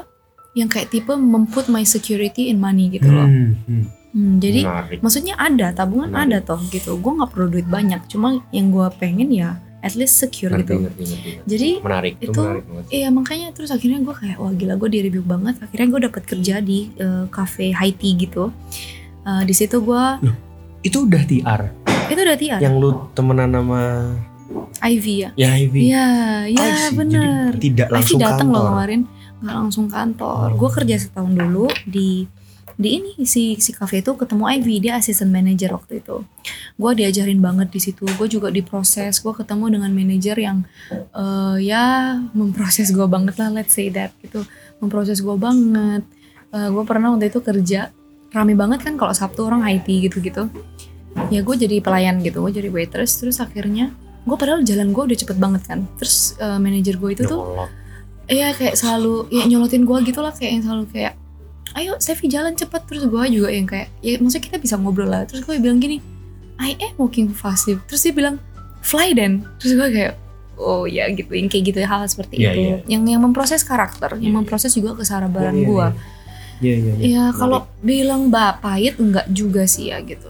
yang kayak tipe memput my security in money gitu loh Hmm, hmm. Hmm, jadi Menarik. maksudnya ada tabungan Menarik. ada toh gitu gue nggak perlu duit banyak cuma yang gue pengen ya at least secure ngerti, gitu ngerti, ngerti, ngerti. jadi menarik itu, itu- menarik banget. Iya makanya terus akhirnya gue kayak wah gila gue di review banget akhirnya gue dapat kerja di eh, cafe high tea gitu Eh, di situ gue itu udah TR itu udah tiar yang lu temenan sama Ivy ya ya Ivy Iya iya bener Jadi tidak Ivy langsung datang loh kantor. kemarin nggak langsung kantor Oh. gue kerja setahun dulu di di ini si si cafe itu ketemu Ivy dia assistant manager waktu itu. Gue diajarin banget di situ gue juga diproses gue ketemu dengan manajer yang eh, ya memproses gue banget lah let's say that gitu. Memproses gue banget. Gue pernah waktu itu kerja rame banget kan kalau Sabtu orang IT gitu-gitu. Ya gue jadi pelayan gitu gue jadi waitress terus akhirnya gue padahal jalan gue udah cepet banget kan. Terus eh, manajer gue itu tuh. Iya kayak selalu ya nyolotin gue gitu lah kayak yang selalu kayak ayo Sevi jalan cepet. Terus gue juga yang kayak ya maksudnya kita bisa ngobrol lah. Terus gue bilang gini I am walking fast terus dia bilang fly then terus gue kayak oh ya gitu. Yang kayak gitu hal seperti Iya, itu. iya. yang yang memproses karakter yang Iya, memproses juga kesabaran Iya, iya, gue Iya iya. iya. ya. Kalau bilang mbak pahit enggak juga sih ya gitu.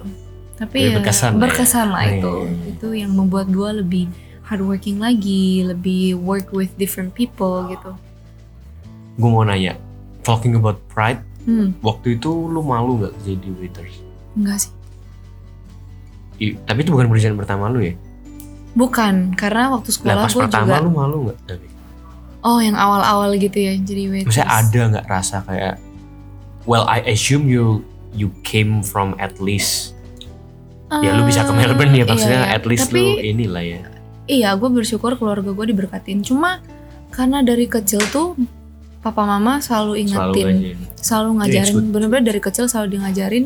Tapi Tapi ya berkesan lah ya. berkesan lah Iya, itu. iya, iya. itu yang membuat gue lebih hardworking lagi lebih work with different people gitu. Gue mau nanya, talking about pride, hmm waktu itu lu malu gak jadi waiters? enggak sih I- tapi itu bukan pekerjaan pertama lu ya? Bukan, karena waktu Nah sekolah pas gue pertama juga lu malu gak? Tapi, Oh yang awal-awal gitu ya jadi waitress maksudnya ada gak rasa kayak, well I assume you you came from at least ya lu bisa ke Eh, Melbourne ya maksudnya iya, at least Tapi lu inilah ya. iya gue bersyukur keluarga gue diberkatin Cuma karena dari kecil tuh Papa mama selalu Selalu ingetin aja. Selalu Iya, ngajarin. Bener-bener dari kecil selalu di ngajarin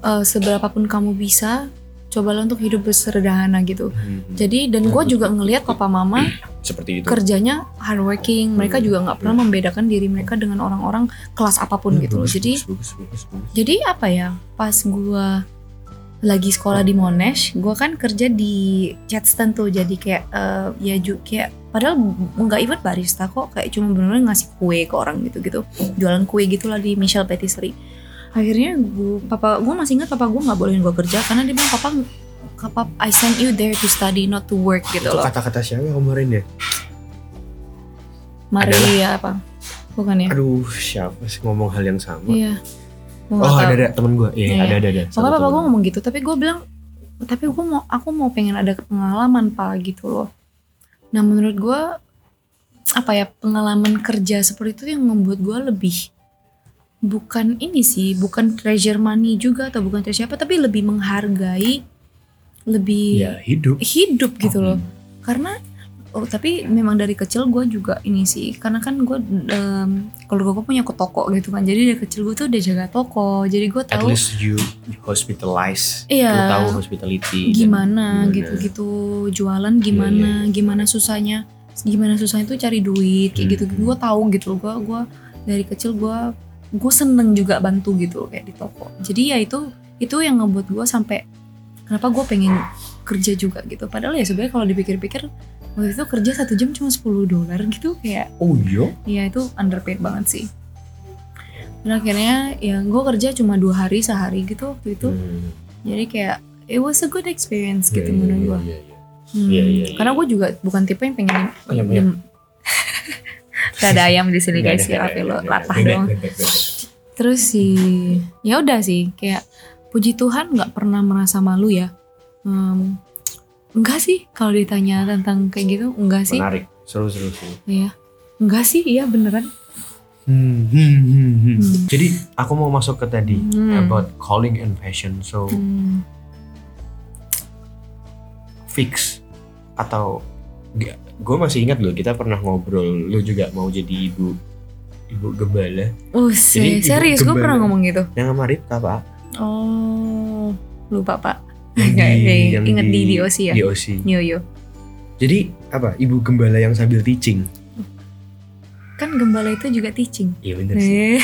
eh, Seberapapun kamu bisa Cobalah untuk hidup bersederhana gitu Hmm. Jadi dan gue juga ngelihat papa mama seperti itu. kerjanya hardworking Mereka Hmm. juga nggak pernah membedakan diri mereka dengan orang-orang kelas apa pun gitu loh Bagus, Jadi bagus, bagus, bagus. Jadi apa ya? Pas gua lagi sekolah di Monash, gua kan kerja di Chadston tuh. Jadi kayak eh, ya ju kayak padahal nggak even barista kok, kayak cuma bener-bener ngasih kue ke orang gitu-gitu. Jualan kue gitulah di Michelle Patisserie. Akhirnya gua papa gua masih ingat papa gua nggak bolehin gua kerja karena dia bilang papa Papa, I sent you there to study, not to work gitu Itu loh. kata-kata siapa kemarin ya? Maria apa? Bukan ya? Aduh, siapa sih ngomong hal yang sama? Iya. Gua Oh, ada ada temen gue. Iya, Iya, ada ada ada. Pokoknya temen. gue ngomong gitu, tapi gue bilang, tapi gue mau, aku mau pengen ada pengalaman pak gitu loh. Nah menurut gue, apa ya pengalaman kerja seperti itu yang membuat gue lebih bukan ini sih, bukan treasure money juga atau bukan treasure apa, tapi lebih menghargai, lebih Ya, hidup. hidup gitu loh. Hmm. Karena oh tapi memang dari kecil gue juga ini sih, karena kan gue um, keluarga gue punya ke toko gitu kan, jadi dari kecil gue tuh udah jaga toko, jadi gue At tahu least you hospitalize. Iya. Lu tahu hospitality. gimana gitu-gitu jualan gimana Iya, gimana susahnya gimana susahnya itu cari duit kayak Hmm. gitu gue tahu gitu gue gua dari kecil gue gue seneng juga bantu gitu kayak di toko jadi ya itu itu yang ngebuat gue sampai kenapa gue pengen kerja juga gitu padahal ya sebenarnya kalau dipikir-pikir waktu itu kerja satu jam cuma 10 dolar gitu kayak Oh iya? ya itu underpaid banget sih dan akhirnya ya gue kerja cuma dua hari sehari gitu waktu itu Hmm. jadi kayak it was a good experience gitu Iya, menurut iya, gue. iya, iya. Hmm, Iya, iya, iya. Karena gue juga bukan tipe yang pengen Ayam, ayam. dem- Gak ada ayam di sini guys, ya lo latah Bebek, dong. Terus sih, ya udah sih, kayak puji Tuhan nggak pernah merasa malu ya. Enggak sih kalau ditanya tentang kayak gitu, enggak sih. Menarik. Seru, seru, seru. Iya, enggak sih, iya beneran. Hmm, hmm, hmm, hmm. Hmm. Jadi aku mau masuk ke tadi Hmm. about calling and passion. So Hmm, fix atau gue masih ingat loh kita pernah ngobrol lu juga mau jadi ibu ibu gembala Uh, Jadi, sih, serius gue pernah ngomong gitu. yang sama Rita pak Oh, lupa pak. Yang inget di, di- di OC ya. di OC Yo yo. jadi apa ibu gembala yang sambil teaching Kan gembala itu juga teaching. iya bener sih Eh.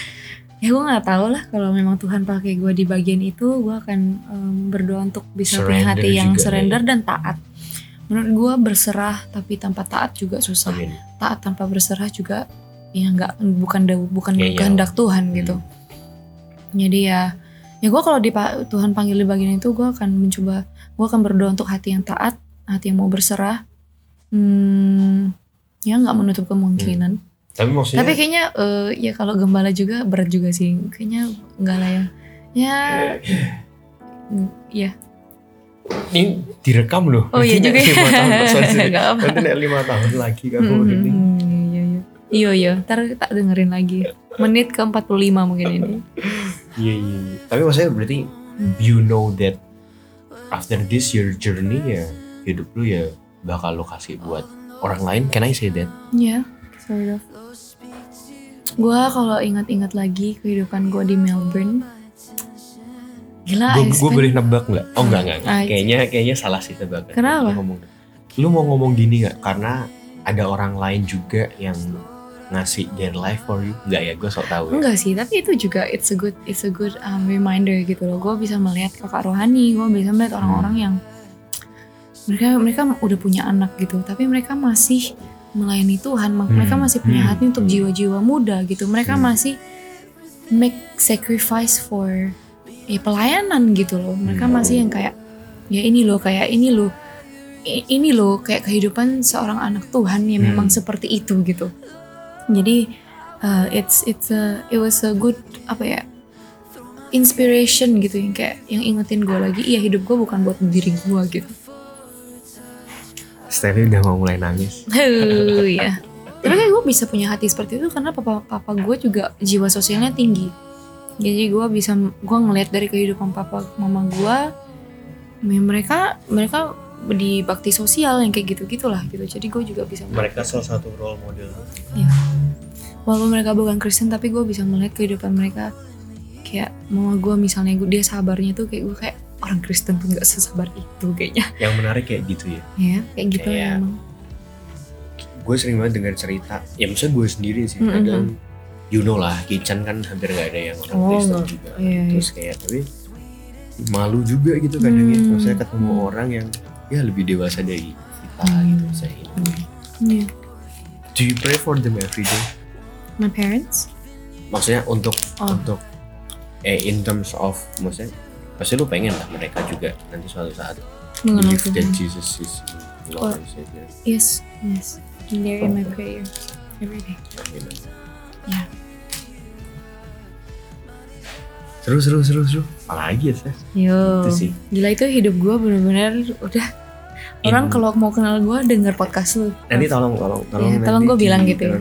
ya gue nggak tahu lah kalau memang Tuhan pakai gue di bagian itu gue akan em, berdoa untuk bisa punya Surrender hati yang juga, surrender dan taat menurut gue berserah tapi tanpa taat juga susah Amin. taat tanpa berserah juga ya nggak bukan bukan Iya, iya. kehendak Tuhan Hmm. gitu jadi ya ya gue kalau di Tuhan panggil di bagian itu gue akan mencoba gue akan berdoa untuk hati yang taat hati yang mau berserah hmm, ya nggak menutup kemungkinan tapi maksudnya tapi kayaknya eh, ya kalau gembala juga berat juga sih. Kayaknya enggak lah ya. Ya ya. ini direkam loh Oh iya juga ya. lima tahun nanti lima tahun lagi kamu Hmm, ini hmm, Iya iya. Iya iya, ntar tak dengerin lagi. Menit ke 45 mungkin ini. iya iya iya. tapi maksudnya berarti you know that after this your journey ya hidup lu ya bakal lo kasih buat orang lain can I say that Ya, sort of. Gua kalau ingat-ingat lagi kehidupan gue di Melbourne. Gila, gue I gue spend- boleh nebak nggak oh enggak enggak, enggak. Ah, kayaknya kayaknya salah sih tebakan Kenapa? Lu ngomong lu mau ngomong gini nggak karena ada orang lain juga yang ngasih their life for you nggak ya gue sok tahu ya Enggak sih, tapi itu juga it's a good it's a good um, reminder gitu loh. Gue bisa melihat kakak rohani, gue bisa melihat orang-orang yang mereka mereka udah punya anak gitu, tapi mereka masih melayani Tuhan, mak- mereka Hmm. masih punya Hmm. hati untuk jiwa-jiwa muda gitu. Mereka Hmm. masih make sacrifice for ya pelayanan gitu loh. Mereka Hmm. masih yang kayak ya ini loh, kayak ini loh, ini loh kayak kehidupan seorang anak Tuhan yang memang Hmm. seperti itu gitu. Jadi uh, it's it's a it was a good apa ya inspiration gitu yang kayak yang ingetin gue lagi iya hidup gue bukan buat diri gue gitu. Steffi udah mau mulai nangis. Huh, ya tapi kayak gue bisa punya hati seperti itu karena papa papa gue juga jiwa sosialnya tinggi. Jadi gue bisa gue ngelihat dari kehidupan papa mama gue ya mereka mereka di bakti sosial yang kayak gitu gitulah gitu. Jadi gue juga bisa mereka salah satu role model walaupun mereka bukan Kristen tapi gue bisa melihat kehidupan mereka kayak mama gue misalnya gue dia sabarnya tuh kayak gue kayak orang Kristen tuh nggak sesabar itu kayaknya yang menarik kayak gitu ya ya kayak gitu Kayak- emang gue sering banget dengar cerita ya maksudnya gue sendiri sih Mm-mm. kadang you know lah kitchen kan hampir nggak ada yang orang Oh, Kristen juga Iya, iya. terus kayak tapi malu juga gitu kadang ya Hmm. maksudnya ketemu Hmm. orang yang ya lebih dewasa dari kita Hmm. gitu saya Iya. do you pray for them every day my parents maksudnya untuk Oh. untuk eh in terms of maksudnya pasti lu pengen lah mereka juga nanti suatu saat mengenal believe that Tuhan Jesus is Oh. Lord and Savior yes yes they're in my prayer every day Amin. Ya. seru seru seru seru apalagi ya Seth? yo itu sih gila itu hidup gue bener-bener udah orang kalau mau kenal gue denger podcast lu. Nanti tolong tolong tolong Iya, tolong di- bilang gitu ya.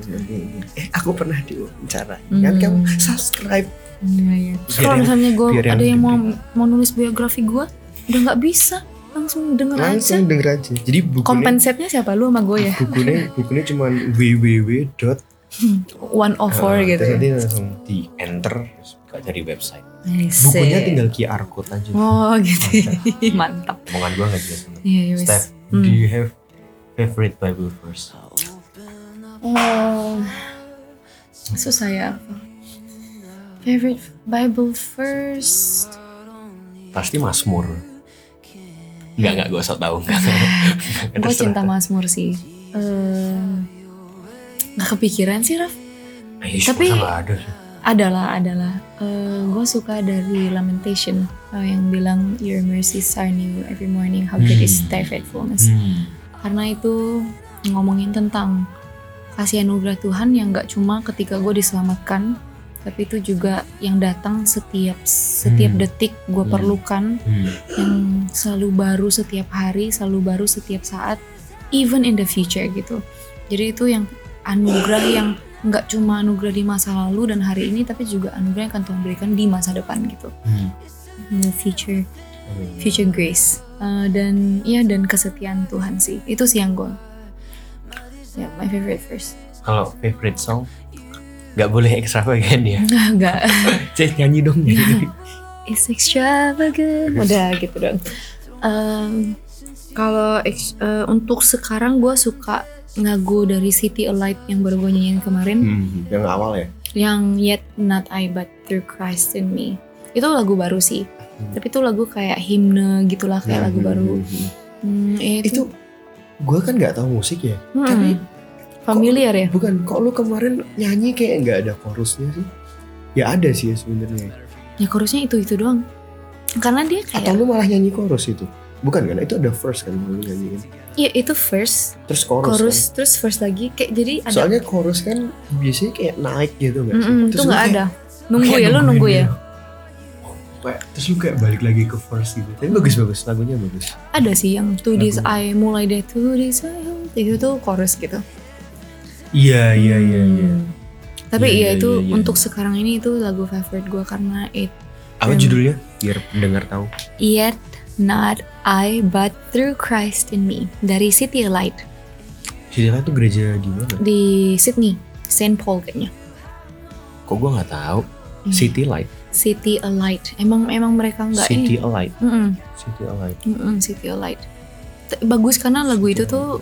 eh aku pernah diwawancara Hmm. kan kamu subscribe. Iya, iya. Kalau misalnya gue ada yang mau mau nulis biografi gue udah nggak bisa. Langsung denger aja. langsung denger aja. Jadi bukunya kompensetnya siapa? Lu sama gue ya. Bukunya bukunya cuma www dot one of four Ah, gitu terus ya. nanti langsung di enter terus buka dari website. Nice. bukunya tinggal QR code aja. Oh gitu. Mantap. Omongan gua nggak jelas. Banget. iya. Steph Hmm. do you have favorite Bible verse? Oh, susah ya. Apa favorite Bible first. Pasti Mazmur. Enggak, enggak, gue sok tahu. Enggak. gue cinta Mazmur sih. Eh, nggak kepikiran sih Raf Tapi Tapi- enggak ada sih. adalah adalah gue suka dari Lamentation eh, yang bilang Your mercies are new every morning how good is thy faithfulness Hmm. karena itu ngomongin tentang kasih anugerah Tuhan yang nggak cuma ketika gue diselamatkan tapi itu juga yang datang setiap setiap Hmm. detik gue Hmm. perlukan Hmm. yang selalu baru setiap hari selalu baru setiap saat even in the future gitu jadi itu yang anugerah yang nggak cuma anugerah di masa lalu dan hari ini tapi juga anugerah yang akan Tuhan berikan di masa depan gitu. Hmm. In the future Hmm. future grace. Uh, dan ya dan kesetiaan Tuhan sih. Itu sih yang gue ya my favorite verse. Kalau favorite song nggak boleh extravagant ya. enggak Cek nyanyi dong. it's extravagant. Udah gitu dong. Em, kalau eh, untuk sekarang gue suka ngagu dari City Alight yang baru gue nyanyiin kemarin Hmm. Yang awal ya. yang Yet Not I But Through Christ in Me itu lagu baru sih Hmm. tapi itu lagu kayak himne gitulah kayak lagu Hmm, baru hmm, hmm. Hmm, ya Itu gue kan nggak tahu musik ya. Hmm, tapi familiar ya Bukan, kok lu kemarin nyanyi kayak nggak ada chorusnya sih? Ya ada sih ya sebenarnya. ya chorusnya itu itu doang karena dia Atau kayak lu malah nyanyi chorus itu? Bukan kan? Itu ada verse kan lu nyanyiin. iya itu first Terus chorus. chorus kan? terus first lagi kayak jadi ada Soalnya chorus kan biasanya kayak naik gitu nggak sih? Mm-mm, itu nggak ada nunggu ya lu nungguin nunggu ya gitu. Kayak- Terus lu kayak balik lagi ke verse gitu. Tapi bagus-bagus, lagunya bagus. ada sih yang to this Lagu. I mulai deh to this I itu tuh chorus gitu Iya, Hmm. tapi Iya, iya iya, itu iya, iya. untuk sekarang ini itu lagu favorite gue karena it Apa judulnya? Biar pendengar tahu. yet not I but through Christ in me dari City Light Sidila tuh gereja di mana? di Sydney Saint Paul kayaknya Kok gue nggak tahu. Hmm. City Light. City Alight emang emang mereka nggak City ini Light. Mm-mm, City Light. mm-mm, City Alight bagus karena lagu itu tuh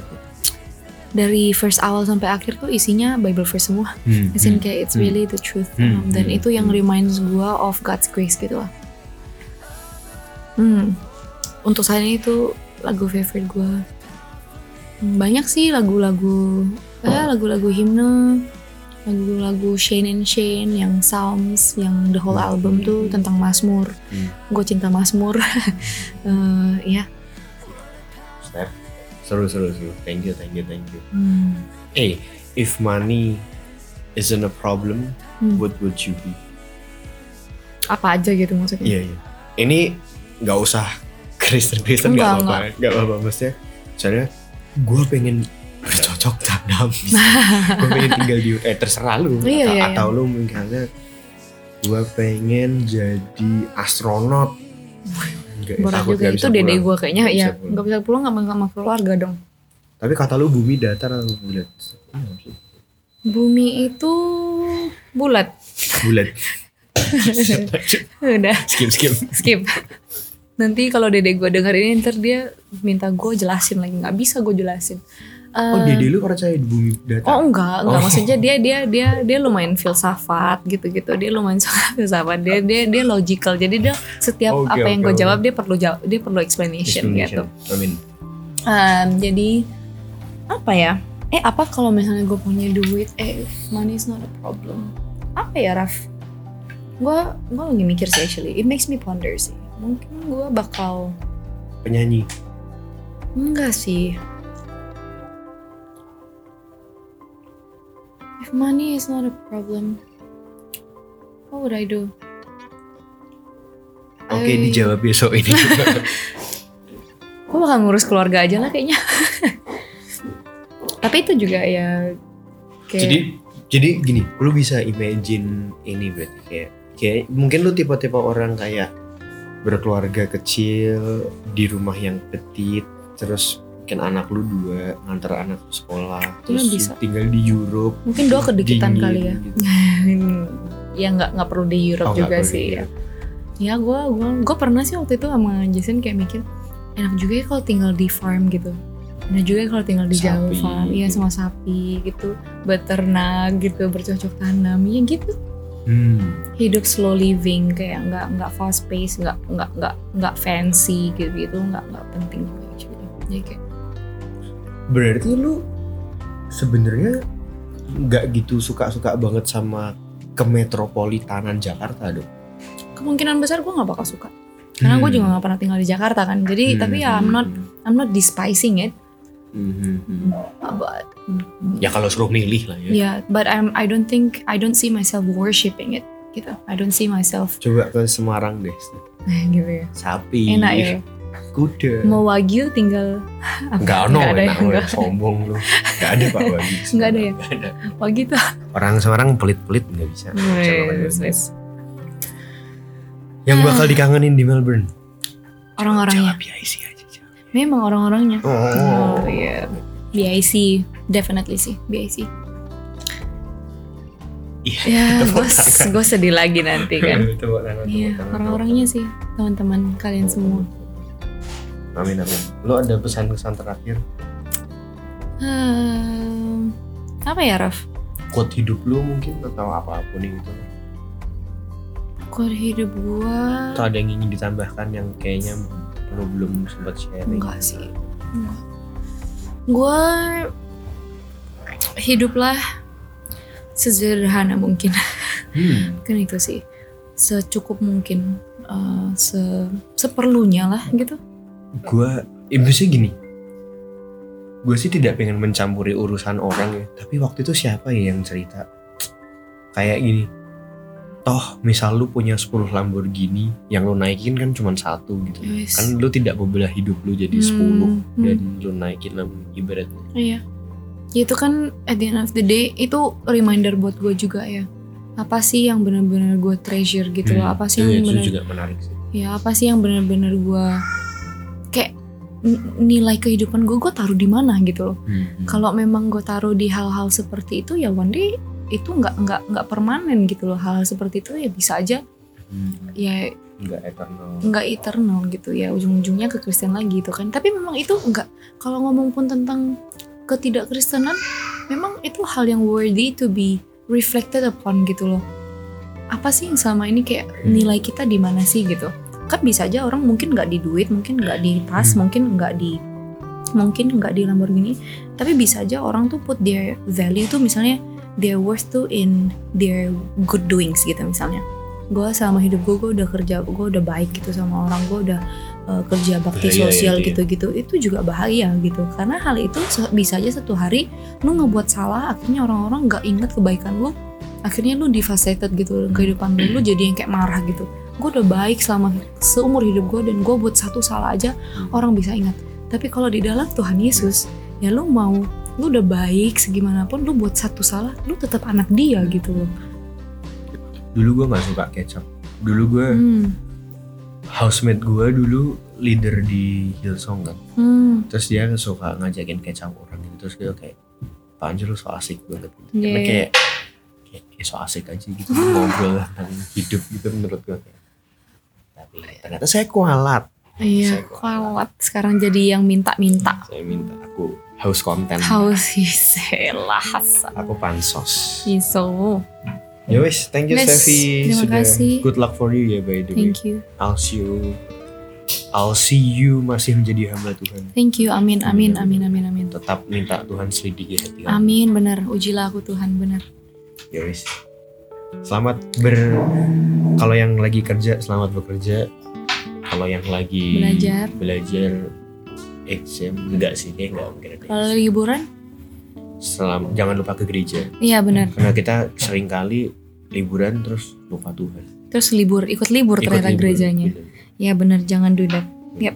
dari first awal sampai akhir tuh isinya Bible verse semua. Hmm, As in hmm, kayak it's hmm. really the truth. Hmm, Um, dan hmm, itu yang hmm. reminds gua of God's grace gitu lah. Hmm. Untuk saat ini itu lagu favorite. Hmm, Banyak sih lagu-lagu eh lagu-lagu himne, lagu-lagu Shane and Shane yang Psalms, yang the whole Hmm. album tuh tentang Mazmur. Hmm. Gue cinta Mazmur. Eh, ya. Step. Seru seru seru. Thank you thank you thank you. Hmm. Eh, if money isn't a problem, Hmm. what would you be? Apa aja gitu maksudnya? Iya iya. Ini nggak usah Kristen Kristen nggak Enggak, apa-apa nggak apa-apa maksudnya. Soalnya gue pengen bercocok tanam. gue pengen tinggal di eh terserah lu. Iya, atau, iya, atau lu misalnya gue pengen jadi astronot. Nggak, Berat juga nggak itu dede gue kayaknya Nggak ya bisa pulang. nggak bisa pulang sama sama keluarga dong. Tapi kata lu bumi datar atau bulat? Bumi itu bulat. Bulat. Udah skip skip. skip. Nanti kalau dede gue denger ini ntar dia minta gue jelasin lagi nggak bisa gue jelasin. Oh Eh, dede lu percaya di bumi datar? Oh enggak, enggak Oh. maksudnya dia dia dia dia lumayan filsafat gitu-gitu. Dia lumayan suka filsafat. Dia dia dia logical. Jadi dia setiap Oke, apa yang oke, gue oke. jawab dia perlu jawab, dia perlu explanation, gitu. Amin. Um, jadi apa ya? Eh apa kalau misalnya gue punya duit? Eh money is not a problem. Apa ya Raf? Gue gue lagi mikir sih actually. It makes me ponder sih. Mungkin gue bakal Penyanyi. enggak sih. If money is not a problem, what would I do? Oke I- dijawab besok ini. Gue bakal ngurus keluarga aja lah kayaknya. Tapi itu juga ya kayak jadi jadi gini, lu bisa imagine ini berarti kayak kayak mungkin lu tipe-tipe orang kayak berkeluarga kecil di rumah yang petit, terus mungkin anak lu dua ngantar anak ke sekolah, terus bisa. tinggal di Europe. mungkin doa kedikitan dingin kali ya. gitu. ya nggak nggak perlu di Europe Oh, juga sih ya. Ya gue gua gue pernah sih waktu itu sama Jason kayak mikir enak juga ya kalau tinggal di farm gitu. Enak juga ya kalau tinggal di jauh Sapi, farm, iya gitu. sama sapi gitu, beternak gitu, bercocok tanam, ya gitu. Hmm. Hidup slow living kayak nggak nggak fast pace, nggak nggak nggak nggak fancy gitu gitu, nggak nggak penting juga actually. Jadi kayak Berarti lu sebenarnya nggak gitu suka-suka banget sama kemetropolitanan Jakarta dong. kemungkinan besar gue nggak bakal suka. Karena gue Hmm. juga nggak pernah tinggal di Jakarta kan. Jadi Hmm, tapi ya I'm not hmm. I'm not despising it. Hmm, hmm, hmm. But Ya kalau suruh milih lah ya. yeah, but I'm I don't think I don't see myself worshipping it gitu. I don't see myself Coba ke Semarang deh. gitu ya. Sapi. Enak ya. Kuda. Mau wagyu tinggal Enggak no, Nggak ada ya, enak, nggak. sombong lu. Enggak ada Pak Wagi. Nggak ada ya? Nggak ada. wagyu tuh. Orang Semarang pelit-pelit nggak bisa. Bisa makan Wes, dua. wes. Yang bakal dikangenin di Melbourne. Orang-orangnya. Jawab BIC aja. Memang orang-orangnya. Oh. Oh iya. BIC definitely sih BIC. Iya. Ya, gue gue sedih lagi nanti kan. Iya, orang-orangnya sih, teman-teman kalian semua. Amin amin. Lo ada pesan-pesan terakhir? Hmm, apa ya, Raf? Quote hidup lu mungkin atau apa pun itu. Quote hidup gua Atau ada yang ingin ditambahkan yang kayaknya lo belum sempat sharing? enggak sih. Enggak. Gua hiduplah sesederhana mungkin. Hmm. kan itu sih. Secukup mungkin eh, se seperlunya lah gitu. gue imbusnya gini gue sih tidak pengen mencampuri urusan orang ya tapi waktu itu siapa ya yang cerita kayak gini toh misal lu punya 10 Lamborghini yang lu naikin kan cuma satu gitu Yes. kan lu tidak membelah hidup lu jadi 10 Hmm, dan lu naikin ibaratnya Iya. Ya itu kan at the end of the day itu reminder buat gue juga ya. Apa sih yang benar-benar gue treasure gitu loh? Hmm, Apa sih yang benar juga menarik sih ya apa sih yang benar-benar gue kayak nilai kehidupan gue gue taruh di mana gitu loh. Hmm, Kalau memang gue taruh di hal-hal seperti itu ya one day itu nggak nggak nggak permanen gitu loh. Hal, -hal seperti itu ya bisa aja hmm, ya nggak eternal. nggak eternal gitu ya. Ujung-ujungnya ke Kristen lagi gitu kan. Tapi memang itu nggak kalau ngomong pun tentang ketidakkristenan memang itu hal yang worthy to be reflected upon gitu loh. Apa sih yang selama ini kayak nilai kita di mana sih gitu? Kan bisa aja orang mungkin nggak di duit mungkin nggak di tas Hmm. mungkin nggak di mungkin nggak di Lamborghini. Tapi bisa aja orang tuh put their value tuh misalnya their worth tuh in their good doings gitu misalnya. Gue selama hidup gue gue udah kerja gue udah baik gitu sama orang gue udah uh, kerja bakti Bahaya ya sosial itu ya. gitu-gitu itu juga bahaya gitu. Karena hal itu bisa aja satu hari lu ngebuat salah akhirnya orang-orang nggak inget kebaikan lu akhirnya lu devastated gitu kehidupan lu lu jadi yang kayak marah gitu. Gue udah baik selama seumur hidup gue dan gue buat satu salah aja orang bisa ingat. Tapi kalau di dalam Tuhan Yesus ya lu mau lu udah baik segimanapun lu buat satu salah lu tetap anak dia gitu loh Dulu gue nggak suka kecap. Dulu gue hmm. housemate gue dulu leader di Hillsong kan. Hmm. Terus dia suka ngajakin kecap orang gitu. Terus gue kayak, Anjir lu so asik banget. Gitu. Iya, Karena kayak, kayak, kayak so asik aja gitu ngobrol tentang hidup gitu menurut gue. Tapi ternyata saya kualat. Iya, Saya kualat sekarang jadi yang minta-minta. Saya minta aku haus konten. Haus Hasan. Aku pansos. Iso. Ya wis, thank you Steffi. terima Sudah kasih. good luck for you ya by the way. Thank you. I'll see you. I'll see you masih menjadi hamba Tuhan. Thank you. Amin amin amin amin amin. Tetap minta Tuhan selidiki hati kamu. Amin bener. Ujilah aku Tuhan bener. Ya wis. Selamat ber kalau yang lagi kerja selamat bekerja. Kalau yang lagi Belajar. belajar exam enggak sih kayak enggak mungkin ada. Kalau liburan? Selam, jangan lupa ke gereja Iya bener. karena kita sering kali liburan terus lupa Tuhan. Terus libur, ikut libur Ikut ternyata libur, gerejanya. gitu. Ya bener, jangan do that. Yep.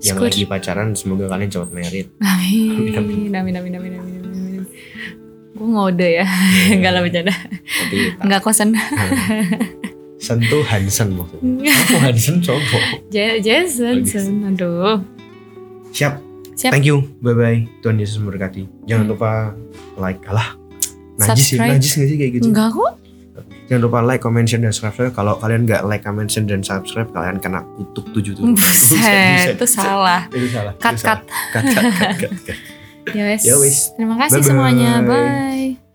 Yang Squid. lagi pacaran semoga kalian cepat merit. Amin, amin, amin, amin, amin, amin, amin. Gue ngode ya, enggak lah bercanda. Tak- Enggak kosan. sentuh Hansen maksudnya. Aku Hansen. Ja- Jason, Jason, aduh. Siap. Siap. Thank you. Bye bye. Tuhan Yesus memberkati. Jangan lupa like. Alah. Najis Subscribe. najis gak sih kayak gitu? Enggak kok. Jangan lupa like, comment, share, dan subscribe. Kalau kalian nggak like, comment, share, dan subscribe, kalian kena kutuk tujuh tujuh. Buset, itu salah. Itu salah. Cut, cut. Cut, cut, cut, cut. Ya wes. Terima kasih Bye-bye. semuanya. Bye.